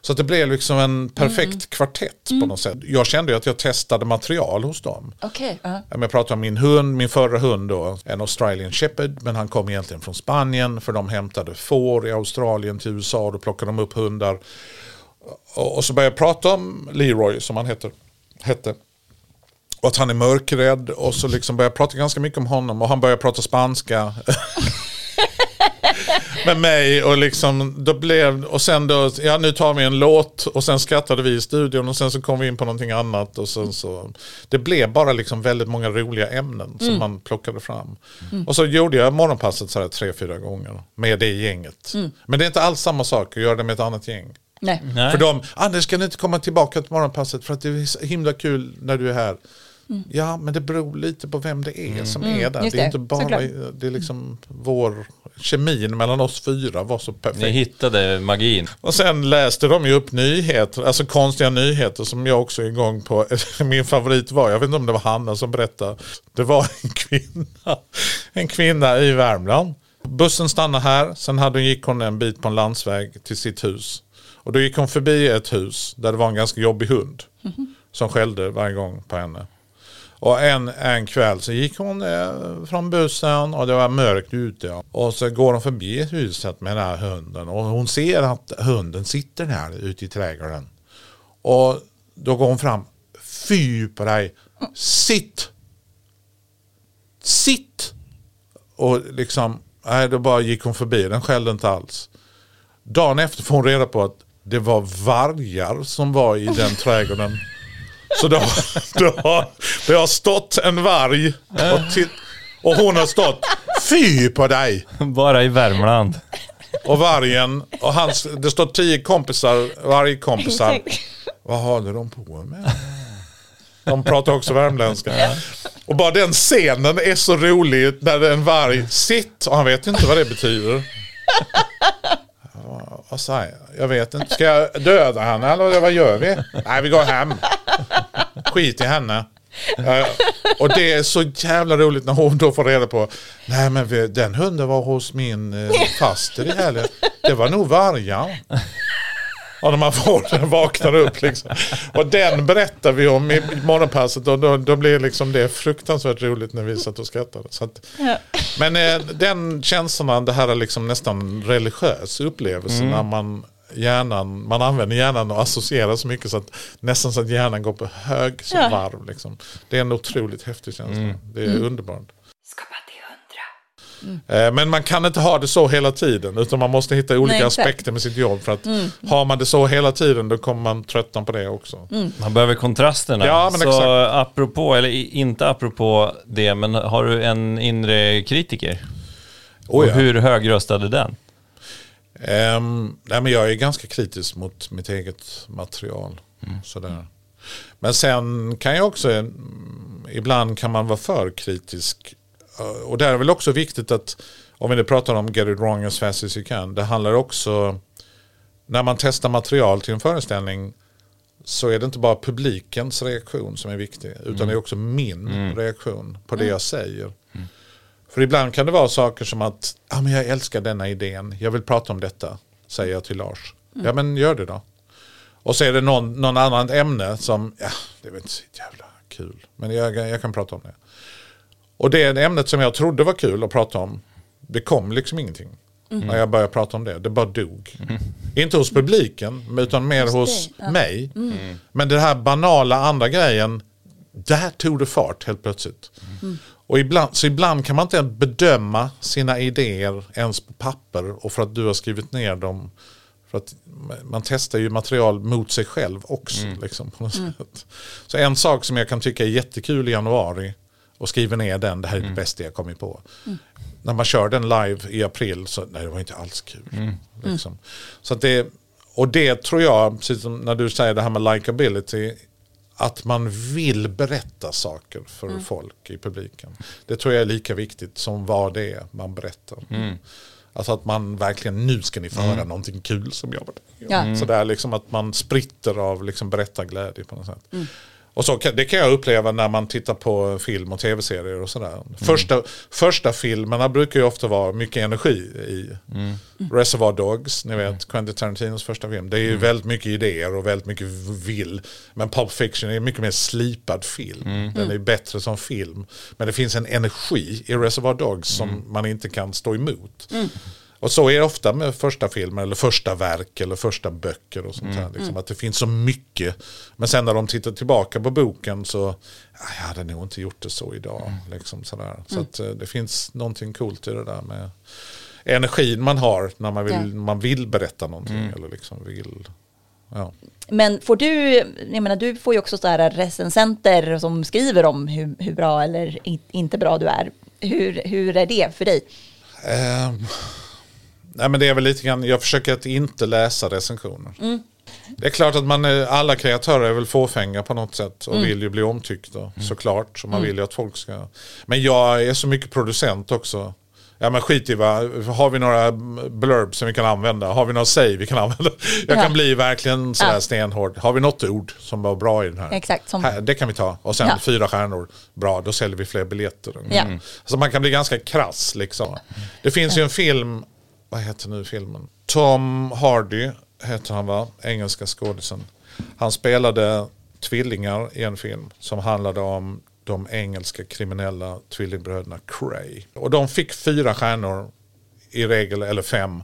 Så det blev liksom en perfekt Mm. kvartett på något sätt. Jag kände ju att jag testade material hos dem. Ja. Ja, men Jag pratar om min hund, min förra hund då, en Australian Shepherd, men han kom egentligen från Spanien för de hämtade får i Australien till USA, då plockade de upp hundar. Och, och så började jag prata om Leroy som han heter, hette. Och att han är mörkrädd och så liksom började jag prata ganska mycket om honom och han började prata spanska. [LAUGHS] med mig och liksom då blev och sen då ja nu tar vi en låt och sen skrattade vi i studion och sen så kom vi in på någonting annat och sen så det blev bara liksom väldigt många roliga ämnen som man plockade fram. Och så gjorde jag morgonpasset så här tre fyra gånger med det gänget. Men det är inte alls samma sak att göra det med ett annat gäng. Nej. Nej. För de, Anders kan du inte komma tillbaka till morgonpasset för att det är så himla kul när du är här. Ja, men det beror lite på vem det är som är där. just Det är det, inte bara, såklart. det är liksom vår kemin mellan oss fyra var så Ni perfekt. hittade magin. Och sen läste de ju upp nyheter, alltså konstiga nyheter som jag också är igång på. [LAUGHS] Min favorit var, jag vet inte om det var Hanna som berättade, det var en kvinna, en kvinna i Värmland. Bussen stannade här, sen hade hon, gick hon en bit på en landsväg till sitt hus. Och då gick hon förbi ett hus där det var en ganska jobbig hund som skällde varje gång på henne. Och en, en kväll så gick hon eh, från bussen och det var mörkt ute. Och så går hon förbi huset med den här hunden och hon ser att hunden sitter där ute i trädgården. Och då går hon fram. Fy på dig. Sitt! Sitt! Och liksom, nej då bara gick hon förbi. Den skällde inte alls. Dagen efter får hon reda på att det var vargar som var i den trädgården. Så då, då, det har stått en varg och, titt, och hon har stått Fy på dig! Bara i Värmland. Och vargen, och hans, det står tio kompisar, vargkompisar. Vad håller de på med? De pratar också värmländska. Och bara den scenen är så rolig när det är en varg sitt och han vet inte vad det betyder. Vad säger jag? Jag vet inte. Ska jag döda henne eller vad gör vi? Nej, vi går hem. Skit i henne. Uh, och det är så jävla roligt när hon då får reda på Nej men vi, den hunden var hos min eh, faster i helgen. Det var nog vargar. Och när man får den [LAUGHS] vaknar upp liksom. Och den berättar vi om i morgonpasset och då, då blir liksom det fruktansvärt roligt när vi satt och skrattade. Så att, Ja. men eh, den känslan, det här är liksom nästan religiös upplevelse när man hjärnan, man använder hjärnan och associerar så mycket så att nästan så att hjärnan går på hög som Ja. varv. Liksom. Det är en otroligt häftig känsla. Det är underbart. Eh, Men man kan inte ha det så hela tiden utan man måste hitta olika Nej. Mm. aspekter med sitt jobb. För att har man det så hela tiden då kommer man tröttna på det också. Man behöver kontrasterna. Ja, men så exakt. apropå, eller inte apropå det, men har du en inre kritiker? Oh, Och ja. hur högröstade den? Ehm, nej, men jag är ganska kritisk mot mitt eget material. Sådär. Men sen kan jag också, mm, ibland kan man vara för kritisk. Eh, Och det är väl också viktigt att, om vi nu pratar om get it wrong as fast as you can, det handlar också, när man testar material till en föreställning så är det inte bara publikens reaktion som är viktig, utan det är också min reaktion på det jag säger. För ibland kan det vara saker som att ah, men jag älskar denna idén, jag vill prata om detta, säger jag till Lars. Ja men gör det då. Och så är det någon, någon annan ämne som, ja det är väl inte så jävla kul, men jag, jag kan prata om det. Och det ämnet som jag trodde var kul att prata om, det kom liksom ingenting. När jag började prata om det, det bara dog. Inte hos publiken, utan mer hos det, ja. mig. Men det här banala andra grejen, där tog det fart helt plötsligt. Och ibland, så ibland kan man inte bedöma sina idéer ens på papper och för att du har skrivit ner dem. För att man testar ju material mot sig själv också. Liksom, på något sätt. Så en sak som jag kan tycka är jättekul i januari och skriver ner den, det här är det bästa jag kommit på. När man kör den live i april så nej det var inte alls kul. Liksom. Så att det, och det tror jag, precis som när du säger det här med likability, att man vill berätta saker för folk i publiken. Det tror jag är lika viktigt som vad det är man berättar. Alltså att man verkligen, nu ska ni få höra någonting kul som jag berättar. Ja. Så det är liksom att man spritter av liksom berättarglädje på något sätt. Och så, det kan jag uppleva när man tittar på film och tv-serier och sådär. Första, första filmerna brukar ju ofta vara mycket energi i. Reservoir Dogs, ni vet Quentin Tarantinos första film. Det är ju väldigt mycket idéer och väldigt mycket vill. Men Pulp Fiction är en mycket mer slipad film. Den är bättre som film. Men det finns en energi i Reservoir Dogs som man inte kan stå emot. Och så är det ofta med första filmer eller första verk eller första böcker och sånt här. Liksom, Att det finns så mycket. Men sen när de tittar tillbaka på boken så "Ah, jag hade nog inte gjort det så idag. Liksom, sådär. Så att, eh, det finns någonting coolt i det där med energin man har när man vill, Ja. man vill berätta någonting. Eller liksom vill, ja. Men får du, jag menar du får ju också så här recensenter som skriver om hur, hur bra eller in, inte bra du är. Hur, hur är det för dig? Ehm, nej men det är väl lite grann, jag försöker att inte läsa recensioner. Det är klart att man är, alla kreatörer är väl fåfänga på något sätt och vill ju bli omtyckta såklart. Så man vill ju att folk ska... Men jag är så mycket producent också. Ja men skit i vad, har vi några blurbs som vi kan använda? Har vi några säg vi kan använda? [LAUGHS] Jag Ja. kan bli verkligen sådär Ja. stenhård. Har vi något ord som var bra i den här? Exakt, som- här det kan vi ta. Och sen Ja. fyra stjärnor, bra då säljer vi fler biljetter. Ja. Mm. Så man kan bli ganska krass liksom. Det finns ju en film, vad heter nu filmen? Tom Hardy heter han va? Engelska skådisen. Han spelade tvillingar i en film som handlade om de engelska kriminella tvillingbröderna Cray. Och de fick fyra stjärnor i regel, eller fem.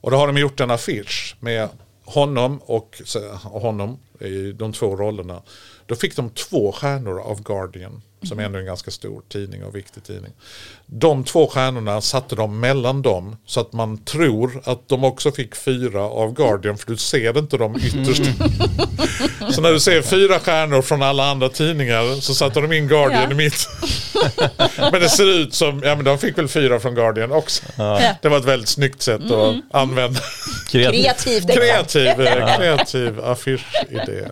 Och då har de gjort en affisch med honom och, och honom i de två rollerna. Då fick de två stjärnor av Guardian, som ändå är en ganska stor tidning och viktig tidning. De två stjärnorna satte de mellan dem så att man tror att de också fick fyra av Guardian för du ser inte dem ytterst. Så när du ser fyra stjärnor från alla andra tidningar så satte de in Guardian Ja. i mitt. men det ser ut som, ja men de fick väl fyra från Guardian också. Ja. Det var ett väldigt snyggt sätt att använda. Kreativ. Kreativ, eh, kreativ affischidé.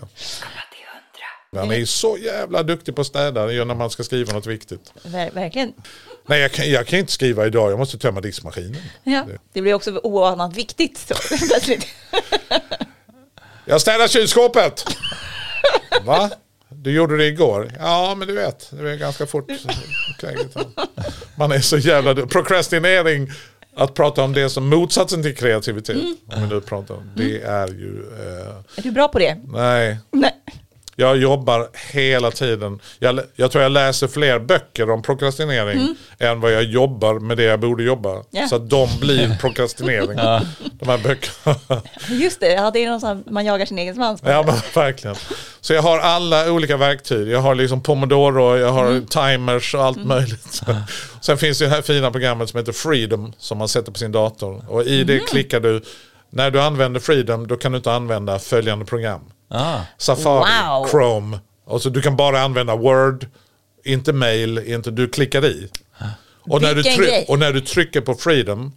Han är så jävla duktig på att städa när man ska skriva något viktigt. Ver, verkligen. Nej, jag kan, jag kan inte skriva idag, jag måste tömma diskmaskinen. Ja. Det blir också oanat viktigt så, [LAUGHS] plötsligt. Jag städar kylskåpet! [LAUGHS] Va? Du gjorde det igår? Ja, men du vet, det är ganska fort. Man är så jävla... Procrastinering, att prata om det som motsatsen till kreativitet. Om vi nu pratar om. Det är ju... Eh, Är du bra på det? nej. Nej. Jag jobbar hela tiden. Jag, jag tror jag läser fler böcker om prokrastinering än vad jag jobbar med det jag borde jobba. Ja. Så att de blir [LAUGHS] prokrastinering. De här böckerna. Just det, ja, det är någon sån man jagar sin egen svans. Ja men verkligen. Så jag har alla olika verktyg. Jag har liksom pomodoro, jag har timers och allt möjligt. Sen finns det här fina programmet som heter Freedom som man sätter på sin dator. Och i det klickar du, när du använder Freedom då kan du inte använda följande program. Ah. Safari, Wow. Chrome. Och så du kan bara använda Word, inte mail, inte du klickar i. Och när, tryck, och när du trycker på Freedom,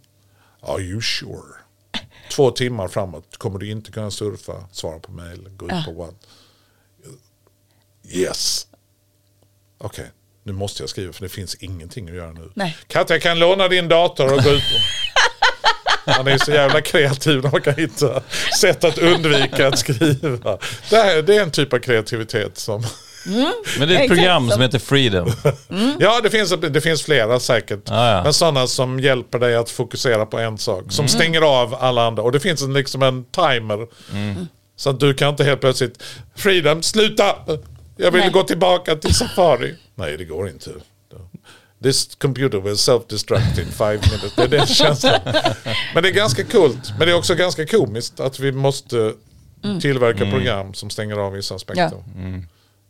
are you sure? Två timmar framåt kommer du inte kunna surfa, svara på mail, gå ut på what. Yes. Okej, nu måste jag skriva för det finns ingenting att göra nu. Nej. Katja, jag kan låna din dator och gå ut. [LAUGHS] Man är så jävla kreativ när man kan hitta sätt att undvika att skriva. Det, här, det är en typ av kreativitet som... Men det är ett Exakt program som- heter Freedom. Ja, det finns, det finns flera säkert. Ja, ja. Men sådana som hjälper dig att fokusera på en sak. Som stänger av alla andra. Och det finns en, liksom en timer. Så att du kan inte helt plötsligt... Freedom, sluta! Jag vill Nej. gå tillbaka till Safari. Nej, det går inte. This computer will self-destruct in five minutes. Det är den känslan. Men det är ganska kult. Men det är också ganska komiskt att vi måste tillverka program som stänger av vissa aspekter. Ja.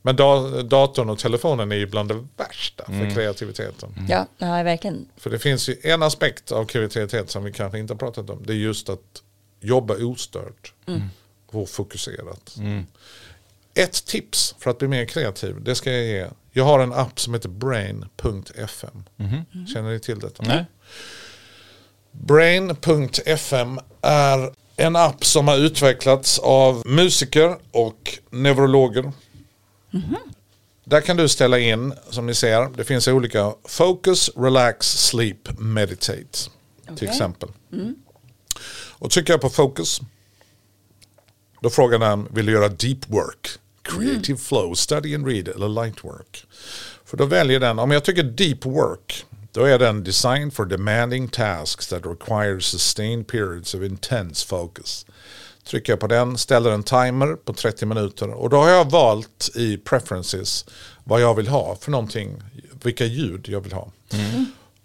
Men da, datorn och telefonen är ju bland det värsta för kreativiteten. Ja, ja, verkligen. För det finns ju en aspekt av kreativitet som vi kanske inte har pratat om. Det är just att jobba ostört och fokuserat. Ett tips för att bli mer kreativ, det ska jag ge. Jag har en app som heter brain.fm. Känner ni till detta? Nej? Brain.fm är en app som har utvecklats av musiker och neurologer. Där kan du ställa in, som ni ser, det finns olika Focus, Relax, Sleep, Meditate. Till Okej. exempel. Och trycker jag på Focus, då frågar den, vill du göra deep work? Creative flow, study and read eller light work? För då väljer den, om jag tycker deep work, då är den designed for demanding tasks that require sustained periods of intense focus. Trycker jag på den, ställer en timer på 30 minuter och då har jag valt i preferences vad jag vill ha för någonting, vilka ljud jag vill ha.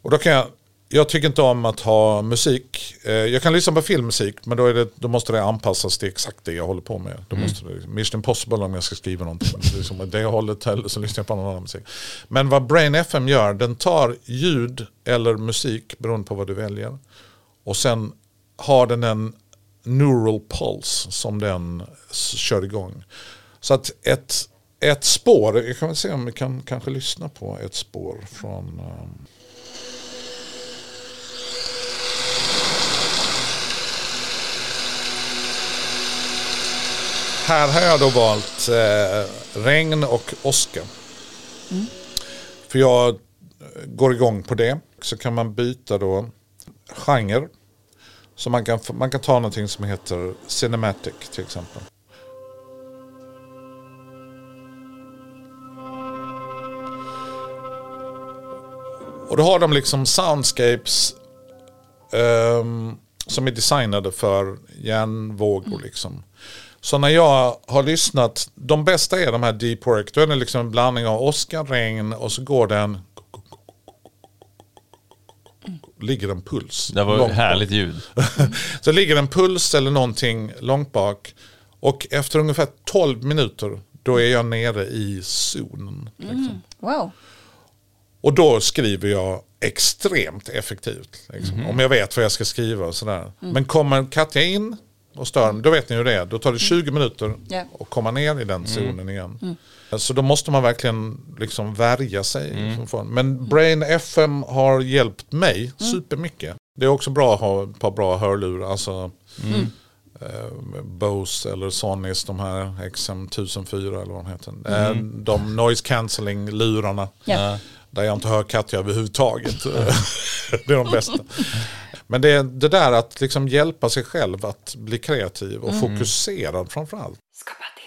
Och då kan jag, jag tycker inte om att ha musik. Eh, Jag kan lyssna på filmmusik men då, det, då måste det anpassas till exakt det jag håller på med. Då måste det, Mission Impossible om jag ska skriva någonting. Det är som det hållet eller så lyssnar jag på någon annan musik. Men vad Brain FM gör, den tar ljud eller musik beroende på vad du väljer. Och sen har den en neural pulse som den kör igång. Så att ett, ett spår, jag kan väl se om vi kan kanske lyssna på ett spår från um, Här har jag då valt eh, regn och åska. För jag går igång på det. Så kan man byta då genre. Så man kan, man kan ta någonting som heter Cinematic till exempel. Och då har de liksom soundscapes ehm, som är designade för hjärnvågor. Liksom. Så när jag har lyssnat, de bästa är de här deep work. Då är det liksom en blandning av Oscar, regn och så går den ligger en puls. Det var långt ett bak. härligt ljud. [LAUGHS] Så ligger en puls eller någonting långt bak. Och efter ungefär 12 minuter då är jag nere i zonen. Liksom. Wow. Och då skriver jag extremt effektivt. Liksom, Om jag vet vad jag ska skriva och sådär. Men kommer Katja in och stör då vet ni hur det är. Då tar det 20 minuter Ja. att komma ner i den zonen igen. Så då måste man verkligen liksom värja sig. från- Men Brain FM har hjälpt mig supermycket. Det är också bra att ha ett par bra hörlurar. Alltså, eh, Bose eller Sonys, de här XM1004 eller vad de heter. Eh, De noise cancelling lurarna. Där jag inte hör Katja överhuvudtaget. [LAUGHS] det är de bästa. Men det, det där att liksom hjälpa sig själv att bli kreativ och fokuserad framförallt. Skapa